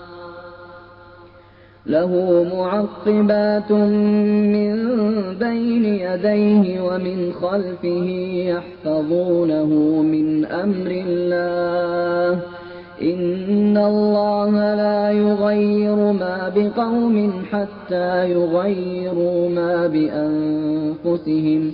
له معقبات من بين يديه ومن خلفه يحفظونه من أمر الله. إن الله لا يغير ما بقوم حتى يغيروا ما بأنفسهم.